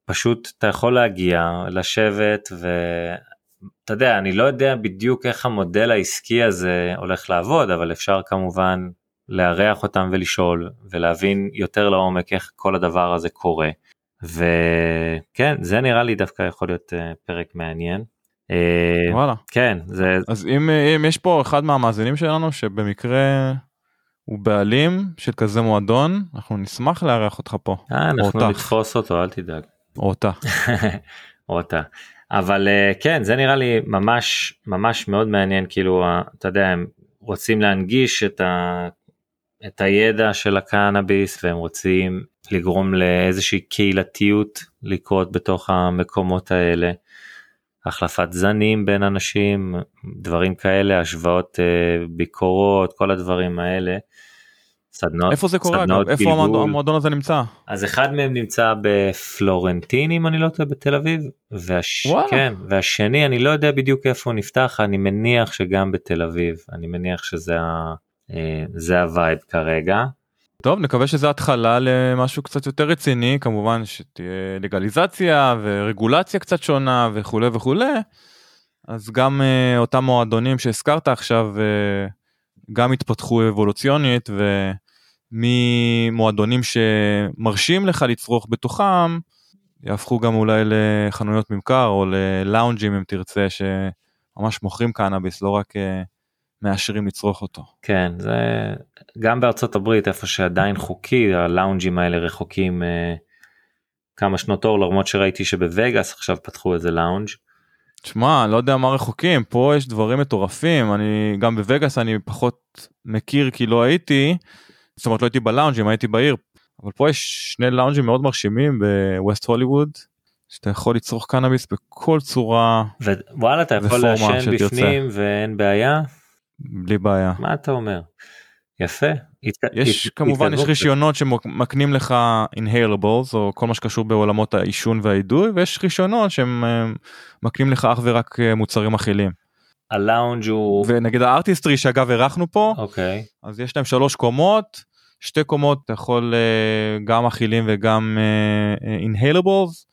ופשוט אתה יכול להגיע לשבת ואתה יודע אני לא יודע בדיוק איך המודל העסקי הזה הולך לעבוד אבל אפשר כמובן לארח אותם ולשאול ולהבין יותר לעומק איך כל הדבר הזה קורה. וכן זה נראה לי דווקא יכול להיות אה, פרק מעניין. אה, וואלה. כן זה אז אם, אם יש פה אחד מהמאזינים שלנו שבמקרה הוא בעלים של כזה מועדון אנחנו נשמח לארח אותך פה אה, אנחנו אותך. נתפוס אותו אל תדאג. או אותה. או אותה. אבל אה, כן זה נראה לי ממש ממש מאוד מעניין כאילו אתה יודע הם רוצים להנגיש את, ה, את הידע של הקנאביס והם רוצים לגרום לאיזושהי קהילתיות לקרות בתוך המקומות האלה. החלפת זנים בין אנשים דברים כאלה השוואות אה, ביקורות כל הדברים האלה. סדנות, איפה זה קורה? סדנות איפה גלגול. המועדון, המועדון הזה נמצא? אז אחד מהם נמצא בפלורנטין אם אני לא טועה בתל אביב והש... כן, והשני אני לא יודע בדיוק איפה הוא נפתח אני מניח שגם בתל אביב אני מניח שזה ה... אה, זה ה vibe כרגע. טוב נקווה שזה התחלה למשהו קצת יותר רציני כמובן שתהיה לגליזציה ורגולציה קצת שונה וכולי וכולי. אז גם uh, אותם מועדונים שהזכרת עכשיו uh, גם התפתחו אבולוציונית וממועדונים שמרשים לך לצרוך בתוכם יהפכו גם אולי לחנויות ממכר או ללאונג'ים אם תרצה שממש מוכרים קנאביס לא רק uh, מאשרים לצרוך אותו. כן זה גם בארצות הברית איפה שעדיין חוקי הלאונג'ים האלה רחוקים אה, כמה שנות אור למרות שראיתי שבווגאס עכשיו פתחו איזה לאונג'. תשמע, לא יודע מה רחוקים, פה יש דברים מטורפים, אני גם בווגאס אני פחות מכיר כי לא הייתי, זאת אומרת לא הייתי בלאונג'ים, הייתי בעיר, אבל פה יש שני לאונג'ים מאוד מרשימים בווסט הוליווד, שאתה יכול לצרוך קנאביס בכל צורה, ווואלה אתה יכול לעשן. בפנים ואין בעיה בלי בעיה. מה אתה אומר? יפה. יש. כמובן יש. רישיונות שמקנים לך inhalables או כל מה שקשור בעולמות העישון והאידוי ויש רישיונות שהם אה, מקנים לך אך ורק אה, מוצרים אכילים הלאונג' הוא ונגיד הארטיסטרי שאגב אירחנו פה אוקיי אז יש להם שלוש קומות, שתי קומות אתה יכול אה, גם אכילים וגם אינהלבולס,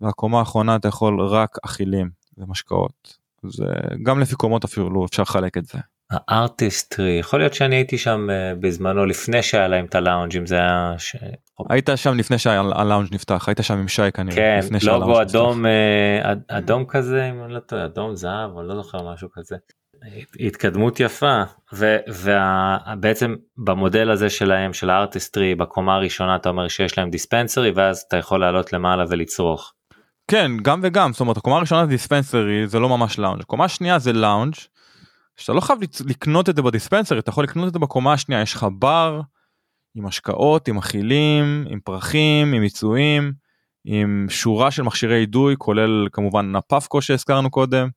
והקומה האחרונה אתה יכול רק אכילים ומשקאות. זה גם לפי קומות אפילו לא אפשר לחלק את זה. הארטיסטרי יכול להיות שאני הייתי שם אה, בזמנו לפני שהיה להם את הלאונג' אם זה היה ש... היית שם לפני שהלאונג' נפתח, היית שם עם שי כנראה. כן לפני לוגו שהלאונג' נפתח. אדום אה, אד- אדום כזה אם אני לא טועה אדום זהב או לא זוכר משהו כזה. התקדמות יפה ובעצם במודל הזה שלהם של הארטיסטרי בקומה הראשונה אתה אומר שיש להם דיספנסרי ואז אתה יכול לעלות למעלה ולצרוך. כן, גם וגם, זאת אומרת הקומה הראשונה זה דיספנסרי, זה לא ממש לאונג'. הקומה השנייה זה לאונג', שאתה לא חייב לקנות את זה בדיספנסרי, אתה יכול לקנות את זה בקומה השנייה, יש לך בר עם השקעות, עם אכילים, עם פרחים, עם מיצויים, עם שורה של מכשירי אידוי, כולל כמובן הפפקו שהזכרנו קודם.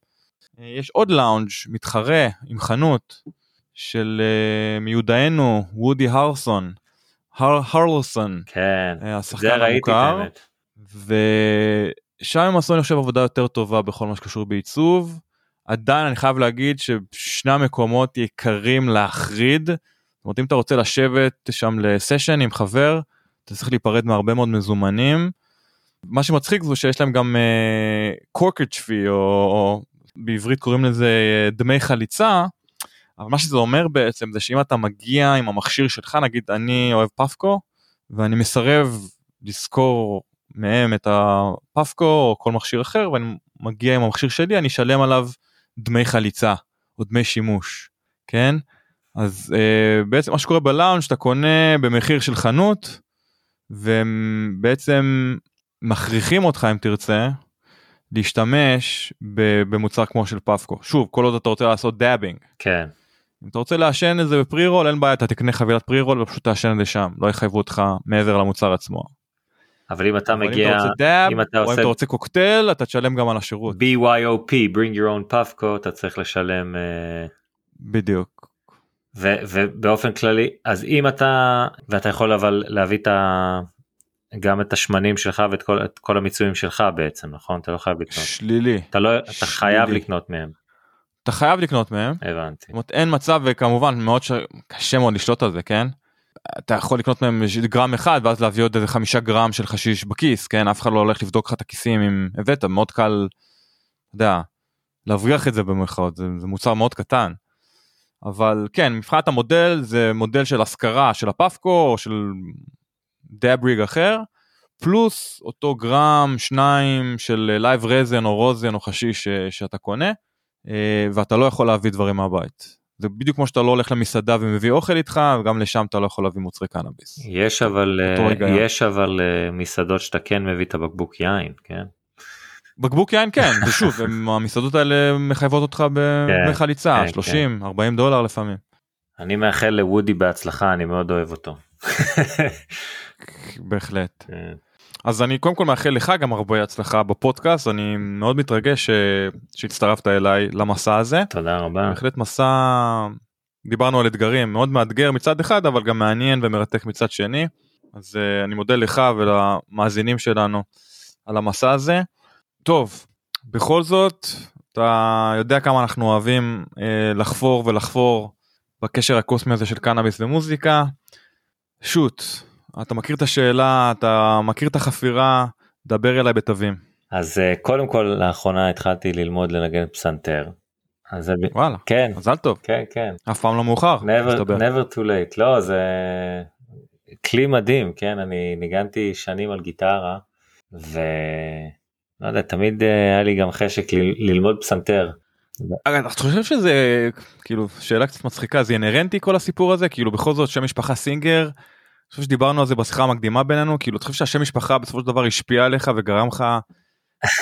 אה, יש עוד לאונג' מתחרה עם חנות של אה, מיודענו וודי הרסון, הר, הרלסון, כן, אה, השחקן המוכר. ושם הם עשו אני חושב עבודה יותר טובה בכל מה שקשור בעיצוב. עדיין אני חייב להגיד ששני המקומות יקרים להחריד. זאת אומרת אם אתה רוצה לשבת שם לסשן עם חבר, אתה צריך להיפרד מהרבה מאוד מזומנים. מה שמצחיק זה שיש להם גם קורקט פי או, או בעברית קוראים לזה אה, דמי חליצה. אבל מה שזה אומר בעצם זה שאם אתה מגיע עם המכשיר שלך נגיד אני אוהב פפקו ואני מסרב לשכור מהם את הפפקו או כל מכשיר אחר ואני מגיע עם המכשיר שלי אני אשלם עליו דמי חליצה או דמי שימוש כן אז אה, בעצם מה שקורה בלאונג' אתה קונה במחיר של חנות והם בעצם מכריחים אותך אם תרצה להשתמש במוצר כמו של Puffco שוב כל עוד אתה רוצה לעשות dabbing כן, אם אתה רוצה לעשן את זה ב pre-roll אין בעיה אתה תקנה חבילת pre-roll ופשוט תעשן את זה שם. לא יחייבו אותך מעבר למוצר עצמו. אבל אם אתה אבל אם מגיע, אתה רוצה dab אם אתה או אם עושה אתה רוצה קוקטייל אתה תשלם גם על השירות. BYOP, bring your own Puffco, אתה צריך לשלם, אה, בדיוק. ו- ובאופן כללי, אז אם אתה, ואתה יכול אבל להביא את ה... גם את השמנים שלך ואת כל, את כל המיצויים שלך בעצם, נכון? אתה לא חייב לקנות. שלילי אתה לא, אתה חייב שלילי. לקנות מהם, אתה חייב לקנות מהם הבנתי. זאת אומרת אין מצב וכמובן מאוד ש... קשה מאוד לשלוט על זה כן. אתה יכול לקנות מהם גרם אחד ואז להביא עוד איזה חמישה גרם של חשיש בכיס כן אף אחד לא הולך לבדוק לך את הכיסים אם הבאת מאוד קל. אתה יודע, להבריח את זה במרכאות זה, זה מוצר מאוד קטן. אבל כן מבחינת המודל זה מודל של השכרה של ה Puffco או של dab rig אחר פלוס אותו גרם שניים של live resin או rosin או חשיש ש- שאתה קונה אה, ואתה לא יכול להביא דברים מהבית. זה בדיוק כמו שאתה לא הולך למסעדה ומביא אוכל איתך וגם לשם אתה לא יכול להביא מוצרי קנאביס. יש אבל, אה. יש אבל אה, מסעדות שאתה כן מביא את הבקבוק יין, כן? בקבוק יין כן ושוב המסעדות האלה מחייבות אותך כן, בחליצה כן, 30 40 דולר לפעמים. אני מאחל לוודי בהצלחה, אני מאוד אוהב אותו. בהחלט. כן. אז אני קודם כל מאחל לך גם הרבה הצלחה בפודקאסט אני מאוד מתרגש ש- שהצטרפת אליי למסע הזה. תודה רבה. בהחלט מסע דיברנו על אתגרים מאוד מאתגר מצד אחד אבל גם מעניין ומרתק מצד שני אז uh, אני מודה לך ולמאזינים שלנו על המסע הזה. טוב בכל זאת אתה יודע כמה אנחנו אוהבים uh, לחפור ולחפור בקשר הקוסמי הזה של קנאביס ומוזיקה. שוט אתה מכיר את השאלה אתה מכיר את החפירה דבר אליי בתווים אז אה, קודם כל לאחרונה התחלתי ללמוד לנגן פסנתר. אז וואלה כן, מזל טוב כן, כן. אף פעם לא מאוחר. never, never too late. לא, זה כלי מדהים, כן? אני ניגנתי שנים על גיטרה, ו... לא יודע, תמיד אה, היה לי גם חשק ל- ללמוד פסנתר. אתה חושב שזה כאילו שאלה קצת מצחיקה זה אינהרנטי כל הסיפור הזה כאילו בכל זאת שם משפחה סינגר. אני חושב שדיברנו על זה בשיחה המקדימה בינינו כאילו אתה חושב שהשם משפחה בסופו של דבר השפיע עליך וגרם לך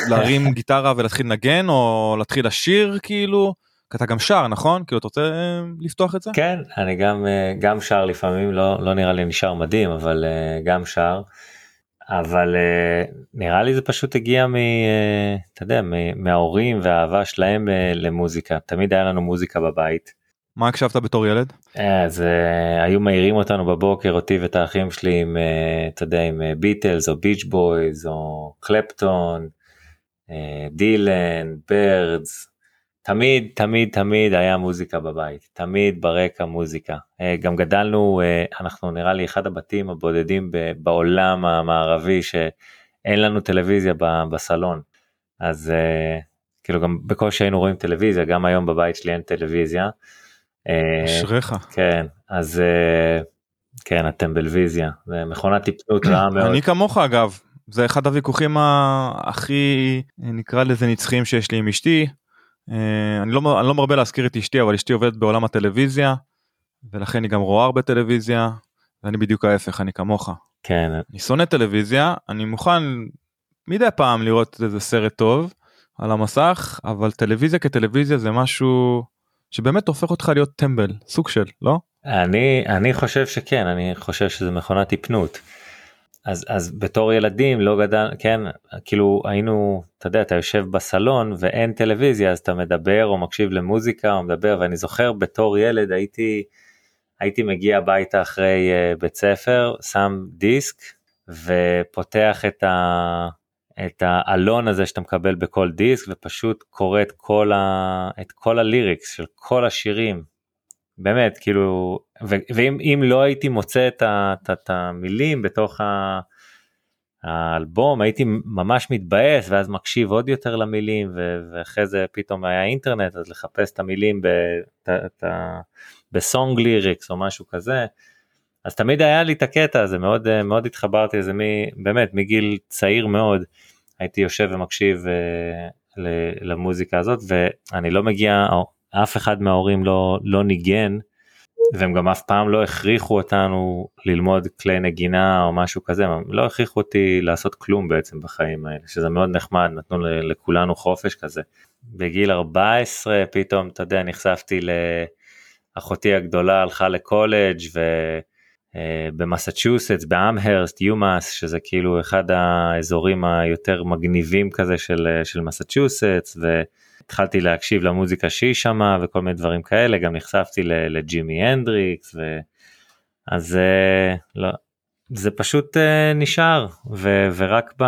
להרים גיטרה ולהתחיל לנגן או להתחיל לשיר כאילו כי אתה גם שר נכון כאילו אתה רוצה אה, לפתוח את זה כן, אני גם, אה, גם שר לפעמים, לא, לא נראה לי נשאר מדהים, אבל אה, גם שר. אבל אה, נראה לי זה פשוט הגיע מ... אה, אתה יודע, מ- מההורים והאהבה שלהם אה, למוזיקה. תמיד היה לנו מוזיקה בבית. מה הקשבת בתור ילד אז אה, היו מעירים אותנו בבוקר אותי ואת האחים שלי עם אתה יודע עם ביטלס או ביץ' בויז או קלפטון, דילן, ברדס. תמיד תמיד תמיד היה מוזיקה בבית. תמיד ברקע מוזיקה. אה, גם גדלנו אה, אנחנו נראה לי אחד הבתים הבודדים בעולם המערבי שאין לנו טלוויזיה בסלון. אז אה, כאילו גם בקושי היינו רואים טלוויזיה גם היום בבית שלי אין טלוויזיה. אשריך. כן אז כן הטמבלוויזיה. זה מכונת טיפנות רעה מאוד. אני כמוך אגב. זה אחד הוויכוחים הכי נקרא לזה נצחיים שיש לי עם אשתי. אה, אני לא, אני לא מרבה להזכיר את אשתי אבל אשתי עובדת בעולם הטלוויזיה ולכן היא גם רואה הרבה טלוויזיה ואני בדיוק ההפך אני כמוך. כן אני שונא טלוויזיה אני מוכן מדי פעם לראות איזה סרט טוב על המסך אבל טלוויזיה כטלוויזיה זה משהו שבאמת הופך אותך להיות טמבל סוג של לא אני אני חושב שכן אני חושב שזה מכונת טיפנות. אז אז בתור ילדים לא גדל כן כאילו היינו אתה יודע אתה יושב בסלון ואין טלוויזיה אז אתה מדבר או מקשיב למוזיקה או מדבר ואני זוכר בתור ילד הייתי הייתי מגיע הביתה אחרי uh, בית ספר שם דיסק ופותח את ה... את האלון הזה שאתה מקבל בכל דיסק ופשוט קורא את כל, ה... את כל הליריקס של כל השירים. באמת כאילו. ואם לא הייתי מוצא את. את, את המילים בתוך ה... האלבום הייתי ממש מתבאס ואז מקשיב עוד יותר למילים ו... ואחרי זה פתאום היה אינטרנט אז לחפש את המילים. בסונג ליריקס או משהו כזה. אז תמיד היה לי את הקטע הזה מאוד מאוד התחברתי לזה. באמת מגיל צעיר מאוד הייתי יושב ומקשיב uh, למוזיקה הזאת ואני לא מגיע אף אחד מההורים לא לא ניגן והם גם אף פעם לא הכריחו אותנו ללמוד כלי נגינה או משהו כזה הם לא הכריחו אותי לעשות כלום בעצם בחיים האלה שזה מאוד נחמד נתנו לכולנו חופש כזה. בגיל 14 פתאום אתה יודע נחשפתי לאחותי הגדולה הלכה לקולג' ו... אה, באמהרסט, יומאס, שזה כאילו אחד האזורים היותר מגניבים כזה של, אה, של מסצ'וסטס, והתחלתי להקשיב למוזיקה שהיא שמה וכל מיני דברים כאלה, גם נחשפתי לג'ימי הנדריקס, ו... אז אה, לא, זה פשוט נשאר, ו, ורק ב...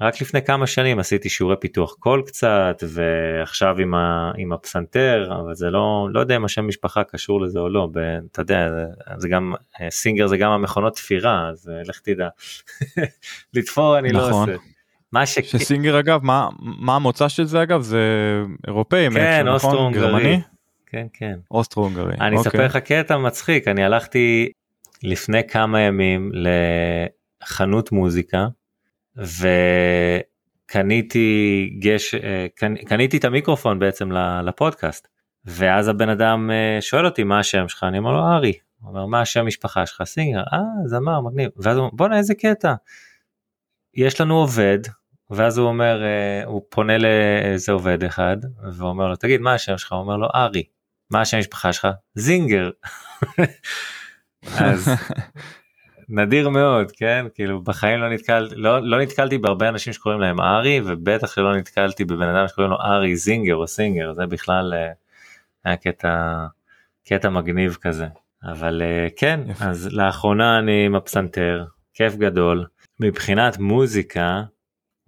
רק לפני כמה שנים עשיתי שיעורי פיתוח קול קצת ועכשיו עם, ה, עם הפסנתר אבל זה לא לא יודע אם השם משפחה קשור לזה או לא אתה יודע זה גם סינגר זה גם המכונות תפירה אז אה, לך תדע לתפור אני לא נכון. לא עושה. מה ש... שסינגר אגב מה מה המוצא של זה אגב? זה אירופאי כן אוסטרו הונגרי כן כן. אוסטרו הונגרי אני אספר אוקיי. לך קטע מצחיק. אני הלכתי לפני כמה ימים לחנות מוזיקה וקניתי גש... אה, קניתי את המיקרופון בעצם לפודקאסט ואז הבן אדם אה, שואל אותי מה השם שלך? אני אומר לו ארי. הוא אומר מה השם משפחה שלך? סינגר. אה זמר מגניב. ואז הוא אומר בואנה איזה קטע. יש לנו עובד ואז הוא אומר אה, הוא פונה לאיזה עובד אחד ואומר לו תגיד מה השם שלך הוא אומר לו ארי. מה השם משפחה שלך זינגר. אז נדיר מאוד כן כאילו בחיים לא נתקלתי לא, לא נתקלתי בהרבה אנשים שקוראים להם ארי ובטח שלא נתקלתי בבן אדם שקוראים לו ארי זינגר או סינגר זה בכלל אה, היה קטע קטע מגניב כזה אבל אה, כן יפה. אז לאחרונה אני עם הפסנתר כיף גדול מבחינת מוזיקה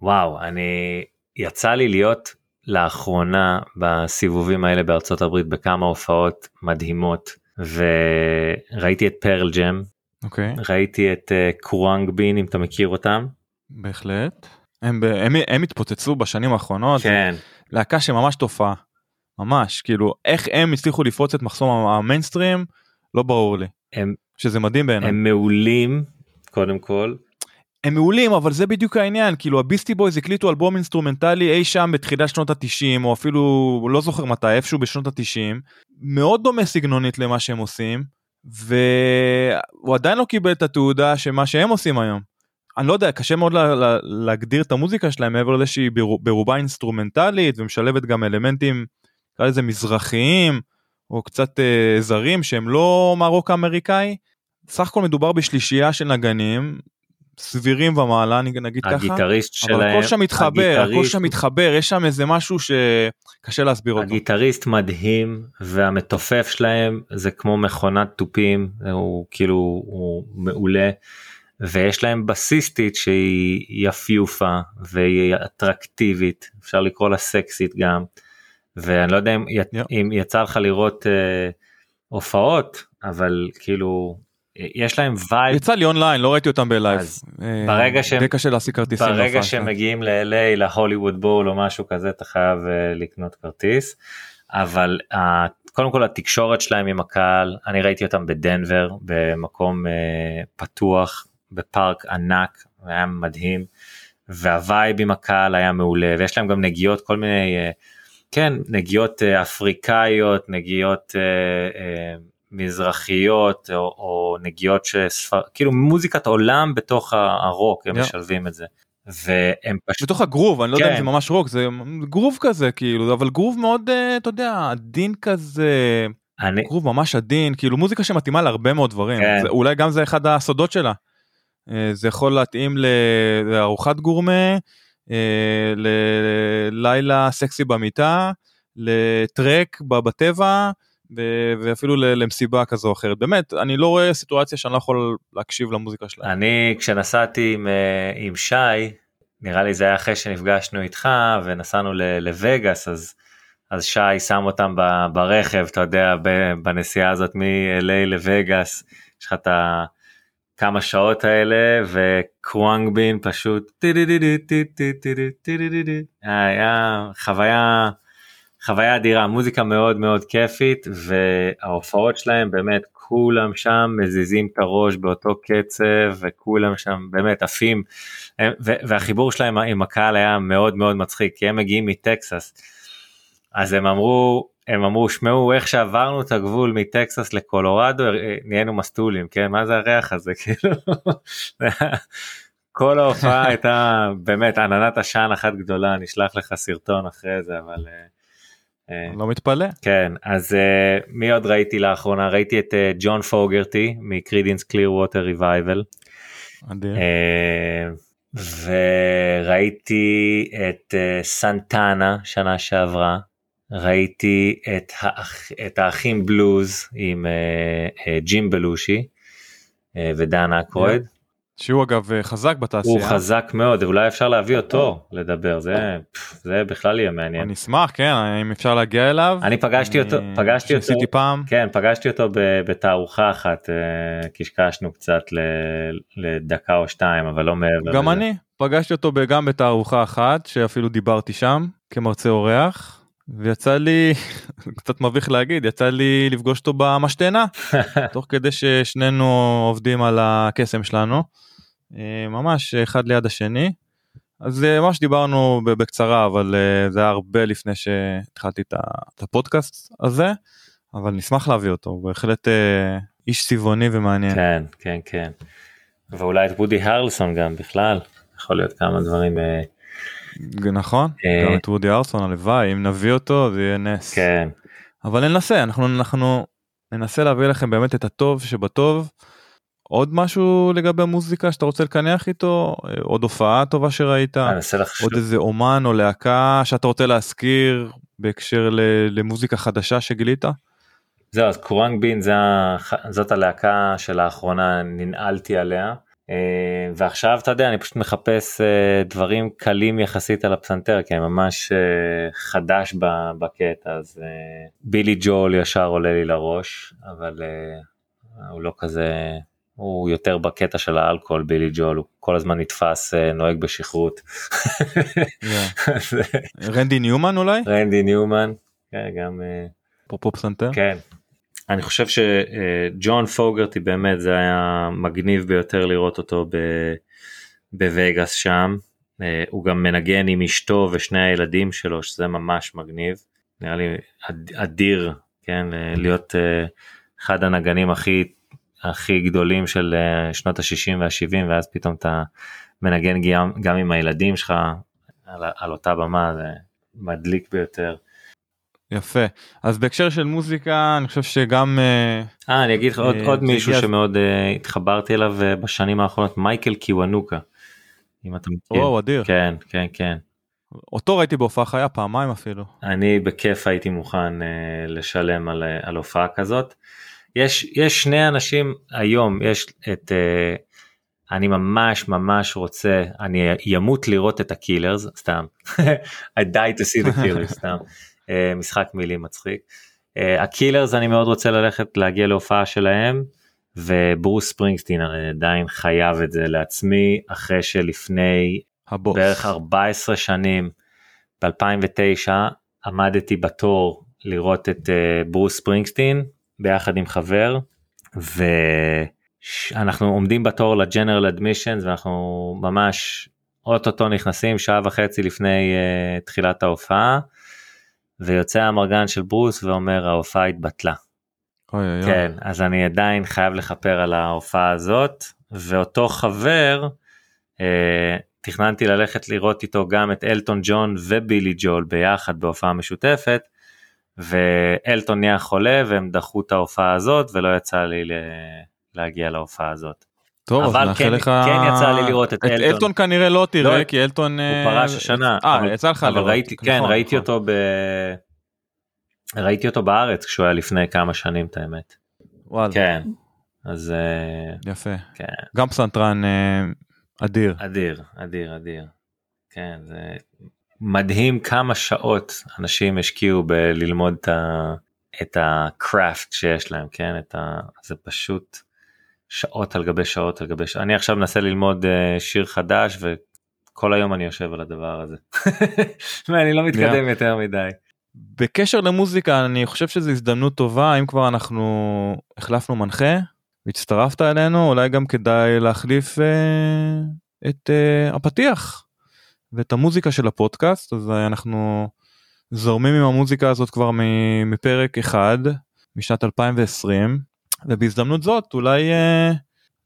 וואו אני יצא לי להיות לאחרונה בסיבובים האלה בארצות הברית בכמה הופעות מדהימות וראיתי את פרל ג'ם אוקיי. Okay. ראיתי את uh, קוואנג בין אם אתה מכיר אותם. בהחלט. הם, הם, הם התפוצצו בשנים האחרונות. כן. להקה שממש תופעה. ממש כאילו איך הם הצליחו לפרוץ את מחסום המיינסטרים לא ברור לי. הם שזה מדהים בעיניי. הם מעולים קודם כל. הם מעולים אבל זה בדיוק העניין כאילו הביסטי בויז הקליטו אלבום אינסטרומנטלי אי שם בתחילת שנות התשעים או אפילו לא זוכר מתי איפשהו בשנות התשעים מאוד דומה סגנונית למה שהם עושים והוא עדיין לא קיבל את התהודה שמה שהם עושים היום. אני לא יודע קשה מאוד לה, לה, להגדיר את המוזיקה שלהם מעבר לזה שהיא ברובה אינסטרומנטלית ומשלבת גם אלמנטים נקרא לזה מזרחיים או קצת אה, זרים שהם לא מהרוק האמריקאי. סך הכל מדובר בשלישייה של נגנים סבירים ומעלה אני נגיד ככה. הגיטריסט שלהם. אבל הכל שם מתחבר. הכל שם מתחבר, יש שם איזה משהו שקשה להסביר אותו. הגיטריסט מדהים והמתופף שלהם זה כמו מכונת תופים, הוא כאילו הוא מעולה. ויש להם בסיסטית שהיא יפיופה והיא אטרקטיבית אפשר לקרוא לה סקסית גם ואני לא יודע אם, yeah. אם יצא לך לראות uh, הופעות אבל כאילו יש להם וייב. יצא לי אונליין לא ראיתי אותם בלייב. אה, ברגע שהם די קשה להשיג כרטיסים. ברגע שהם. מגיעים ל-LA להוליווד בול או משהו כזה אתה חייב uh, לקנות כרטיס. אבל uh, קודם כל התקשורת שלהם עם הקהל אני ראיתי אותם בדנבר במקום uh, פתוח בפארק ענק היה מדהים והווייב עם הקהל היה מעולה ויש להם גם נגיעות כל מיני uh, כן נגיעות אפריקאיות נגיעות. מזרחיות או, או נגיעות שספר כאילו מוזיקת עולם בתוך הרוק הם yeah. משלבים את זה. והם פשוט בתוך הגרוב אני לא כן. יודע אם כן. זה ממש רוק זה גרוב כזה כאילו אבל גרוב מאוד אה, אתה יודע עדין כזה אני... גרוב ממש עדין כאילו מוזיקה שמתאימה להרבה מאוד דברים כן. זה, אולי גם זה אחד הסודות שלה. אה, זה יכול להתאים לארוחת גורמה, אה, ללילה סקסי במיטה, לטרק בטבע, ואפילו למסיבה כזו או אחרת. באמת, אני לא רואה סיטואציה שאני לא יכול להקשיב למוזיקה שלהם. אני כשנסעתי עם, אה, עם שי, נראה לי זה היה אחרי שנפגשנו איתך ונסענו לווגאס, אז, אז שי שם אותם ברכב, אתה יודע, בנסיעה הזאת מ-LA לווגאס, יש לך את ה... כמה שעות האלה וקוואנג בין פשוט היה חוויה חוויה אדירה מוזיקה מאוד מאוד כיפית וההופעות שלהם באמת כולם שם מזיזים את הראש באותו קצב וכולם שם באמת עפים. והחיבור שלהם עם הקהל היה מאוד מאוד מצחיק כי הם מגיעים מטקסס. אז הם אמרו הם אמרו שמעו איך שעברנו את הגבול מטקסס לקולורדו נהיינו מסטולים כן? מה זה הריח הזה כאילו? כל ההופעה הייתה באמת עננת עשן אחת גדולה נשלח לך סרטון אחרי זה אבל. לא מתפלא. כן אז מי עוד ראיתי לאחרונה ראיתי את ג'ון פוגרטי מקרידינס קליר ווטר ריבייבל. וראיתי את סנטנה שנה שעברה ראיתי את, האח, את האחים בלוז עם ג'ים בלושי ודן אקרויד. Yeah. שהוא אגב חזק בתעשייה. הוא חזק מאוד, אולי אפשר להביא אותו לדבר, זה, זה בכלל יהיה מעניין. אני אשמח, כן, אם אפשר להגיע אליו. אני פגשתי אני... אותו, פגשתי אותו, פעם. כן, פגשתי אותו בתערוכה אחת, קשקשנו קצת לדקה או שתיים, אבל לא מעבר גם. אני, פגשתי אותו גם בתערוכה אחת, שאפילו דיברתי שם, כמרצה אורח. ויצא לי קצת מביך להגיד יצא לי לפגוש אותו במשתנה תוך כדי ששנינו עובדים על הקסם שלנו ממש אחד ליד השני אז ממש דיברנו בקצרה אבל זה היה הרבה לפני שהתחלתי את הפודקאסט הזה אבל נשמח להביא אותו בהחלט איש צבעוני ומעניין כן כן כן ואולי את וודי הרלסון גם בכלל יכול להיות כמה דברים. נכון גם את וודי ארסון הלוואי אם נביא אותו זה יהיה נס כן אבל ננסה אנחנו אנחנו ננסה להביא לכם באמת את הטוב שבטוב. עוד משהו לגבי מוזיקה שאתה רוצה לקנח איתו? עוד הופעה טובה שראית? עוד איזה אומן או להקה שאתה רוצה להזכיר בהקשר למוזיקה חדשה שגילית. זהו אז קוראנג בין זאת הלהקה שלאחרונה ננעלתי עליה. ועכשיו אתה יודע אני פשוט מחפש דברים קלים יחסית על הפסנתר כי אני ממש חדש בקטע אז בילי ג'ול ישר עולה לי לראש אבל הוא לא כזה הוא יותר בקטע של האלכוהול בילי ג'ול הוא כל הזמן נתפס נוהג בשכרות. רנדי ניומן אולי? רנדי ניומן גם אפרופו פסנתר. כן אני חושב שג'ון פוגרטי באמת זה היה מגניב ביותר לראות אותו בווגאס שם. הוא גם מנגן עם אשתו ושני הילדים שלו שזה ממש מגניב. נראה לי אדיר כן להיות אחד הנגנים הכי הכי גדולים של שנות ה-60 וה-70 ואז פתאום אתה מנגן גם, גם עם הילדים שלך על, על אותה במה זה מדליק ביותר. יפה אז בהקשר של מוזיקה אני חושב שגם אה אני אגיד לך עוד, עוד מישהו שמאוד uh, התחברתי אליו בשנים האחרונות מייקל קיוונוקה. אם אתה מכיר. וואו אדיר. כן כן כן. אותו ראיתי בהופעה חיה פעמיים אפילו. אני בכיף הייתי מוכן uh, לשלם על, על הופעה כזאת. יש יש שני אנשים היום יש את uh, אני ממש ממש רוצה אני ימות לראות את הקילרס סתם I die to see the killers סתם. משחק מילים מצחיק. הקילרס אני מאוד רוצה ללכת להגיע להופעה שלהם וברוס ספרינגסטין אני עדיין חייב את זה לעצמי אחרי שלפני הבוס. בערך 14 שנים ב-2009 עמדתי בתור לראות את ברוס ספרינגסטין ביחד עם חבר ואנחנו עומדים בתור לג'נרל אדמישנס ואנחנו ממש אוטוטו נכנסים שעה וחצי לפני uh, תחילת ההופעה ויוצא המרגן של ברוס ואומר ההופעה התבטלה. אוי, אוי, כן אז אני עדיין חייב לכפר על ההופעה הזאת ואותו חבר אה, תכננתי ללכת לראות איתו גם את אלטון ג'ון ובילי ג'ול ביחד בהופעה משותפת ואלטון נהיה חולה והם דחו את ההופעה הזאת ולא יצא לי להגיע להופעה הזאת. טוב, אבל כן- לך... כן יצא לי לראות את אלטון. אלטון כנראה לא תראה, לא, כי אלטון... הוא אה, פרש השנה. אה, אבל- יצא לך אבל לראות. ראיתי, כן, נכון, ראיתי נכון. אותו ב... ראיתי אותו בארץ כשהוא היה לפני כמה שנים, את האמת. וואלה, כן. אז אה, יפה. כן, גם פסנתרן אה, אדיר. אדיר, אדיר, אדיר. כן, זה מדהים כמה שעות אנשים השקיעו בללמוד את ה... את הקראפט שיש להם, כן? את ה... זה פשוט שעות על גבי שעות על גבי שעות. אני עכשיו מנסה ללמוד אה, שיר חדש וכל היום אני יושב על הדבר הזה. ואני לא מתקדם יותר מדי. בקשר למוזיקה אני חושב שזו הזדמנות טובה אם כבר אנחנו החלפנו מנחה והצטרפת אלינו אולי גם כדאי להחליף אה, את אה, הפתיח ואת המוזיקה של הפודקאסט אז אה, אנחנו זורמים עם המוזיקה הזאת כבר מפרק אחד משנת 2020 ובהזדמנות זאת אולי אה,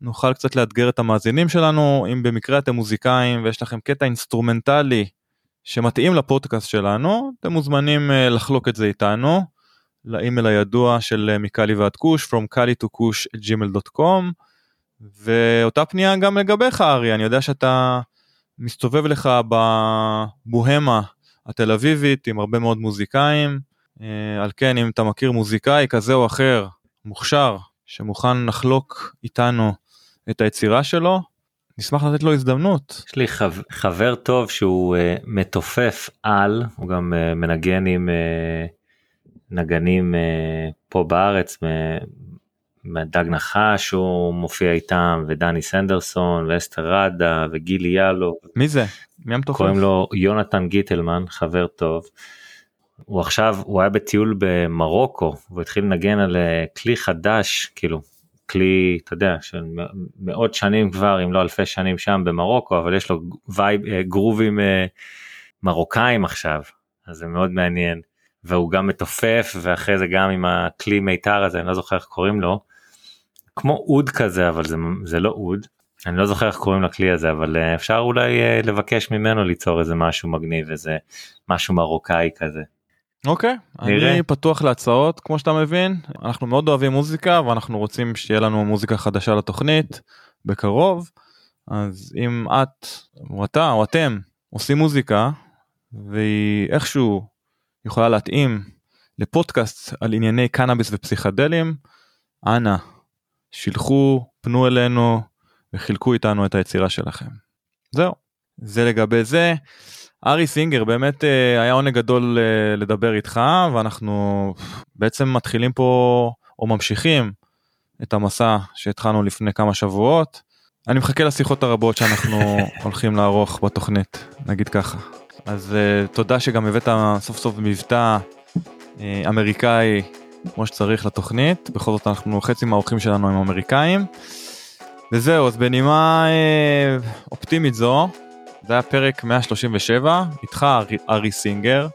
נוכל קצת לאתגר את המאזינים שלנו אם במקרה אתם מוזיקאים ויש לכם קטע אינסטרומנטלי שמתאים לפודקאסט שלנו אתם מוזמנים אה, לחלוק את זה איתנו. לאימייל הידוע של אה, מקלי ועד כוש from קלי to kush gmail.com ואותה פנייה גם לגביך ארי אני יודע שאתה מסתובב לך בבוהמה התל אביבית עם הרבה מאוד מוזיקאים אה, על כן אם אתה מכיר מוזיקאי כזה או אחר מוכשר שמוכן לחלוק איתנו את היצירה שלו נשמח לתת לו הזדמנות. יש לי חב... חבר טוב שהוא uh, מתופף על, הוא גם uh, מנגן עם uh, נגנים uh, פה בארץ, מ- מדג נחש הוא מופיע איתם, ודני סנדרסון, ואסתר ראדה, וגילי יאלו, מי זה? מי המתופף? קוראים לו יונתן גיטלמן, חבר טוב. הוא עכשיו, הוא היה בטיול במרוקו, והוא התחיל לנגן על אה, כלי חדש, כאילו, כלי, אתה יודע, של מאות שנים כבר, אם לא אלפי שנים שם במרוקו, אבל יש לו וייב, אה, גרובים אה, מרוקאים עכשיו, אז זה מאוד מעניין. והוא גם מתופף, ואחרי זה גם עם הכלי מיתר הזה, אני לא זוכר איך קוראים לו, כמו אוד כזה, אבל זה, זה לא אוד. אני לא זוכר איך קוראים לכלי הזה אבל אה, אפשר אולי אה, לבקש ממנו ליצור איזה משהו מגניב איזה משהו מרוקאי כזה. אוקיי, נראה. אני פתוח להצעות כמו שאתה מבין אנחנו מאוד אוהבים מוזיקה ואנחנו רוצים שיהיה לנו מוזיקה חדשה לתוכנית בקרוב אז אם את או אתה או אתם עושים מוזיקה והיא איכשהו יכולה להתאים לפודקאסט על ענייני קנאביס ופסיכדלים אנא שילחו פנו אלינו וחילקו איתנו את היצירה שלכם. זהו זה לגבי זה. ארי סינגר באמת אה, היה עונג גדול אה, לדבר איתך ואנחנו בעצם מתחילים פה או ממשיכים את המסע שהתחלנו לפני כמה שבועות. אני מחכה לשיחות הרבות שאנחנו הולכים לערוך בתוכנית נגיד ככה. אז אה, תודה שגם הבאת סוף סוף מבטא אמריקאי כמו שצריך לתוכנית בכל זאת אנחנו חצי מהאורחים שלנו הם אמריקאים. וזהו אז בנימה אה, אופטימית זו זה היה פרק 137 איתך ארי, סינגר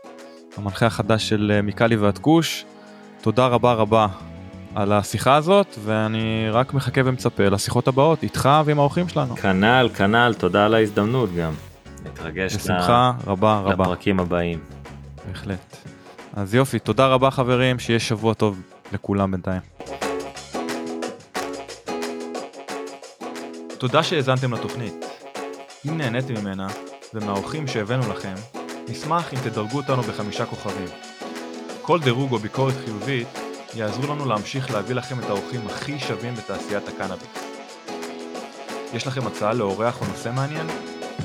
המנחה החדש של אה, מיקלי ועד כוש תודה רבה רבה על השיחה הזאת ואני רק מחכה ומצפה לשיחות הבאות איתך ועם האורחים שלנו כנ"ל כנ"ל תודה על ההזדמנות גם. מתרגש בשמחה רבה רבה לפרקים הבאים. בהחלט אז יופי תודה רבה חברים שיהיה שבוע טוב לכולם בינתיים. תודה שהאזנתם לתוכנית. אם נהניתם ממנה ומהאורחים שהבאנו לכם, נשמח אם תדרגו אותנו בחמישה כוכבים. כל דירוג או ביקורת חיובית יעזרו לנו להמשיך להביא לכם את האורחים הכי שווים בתעשיית הקנאביס. יש לכם הצעה לאורח או נושא מעניין?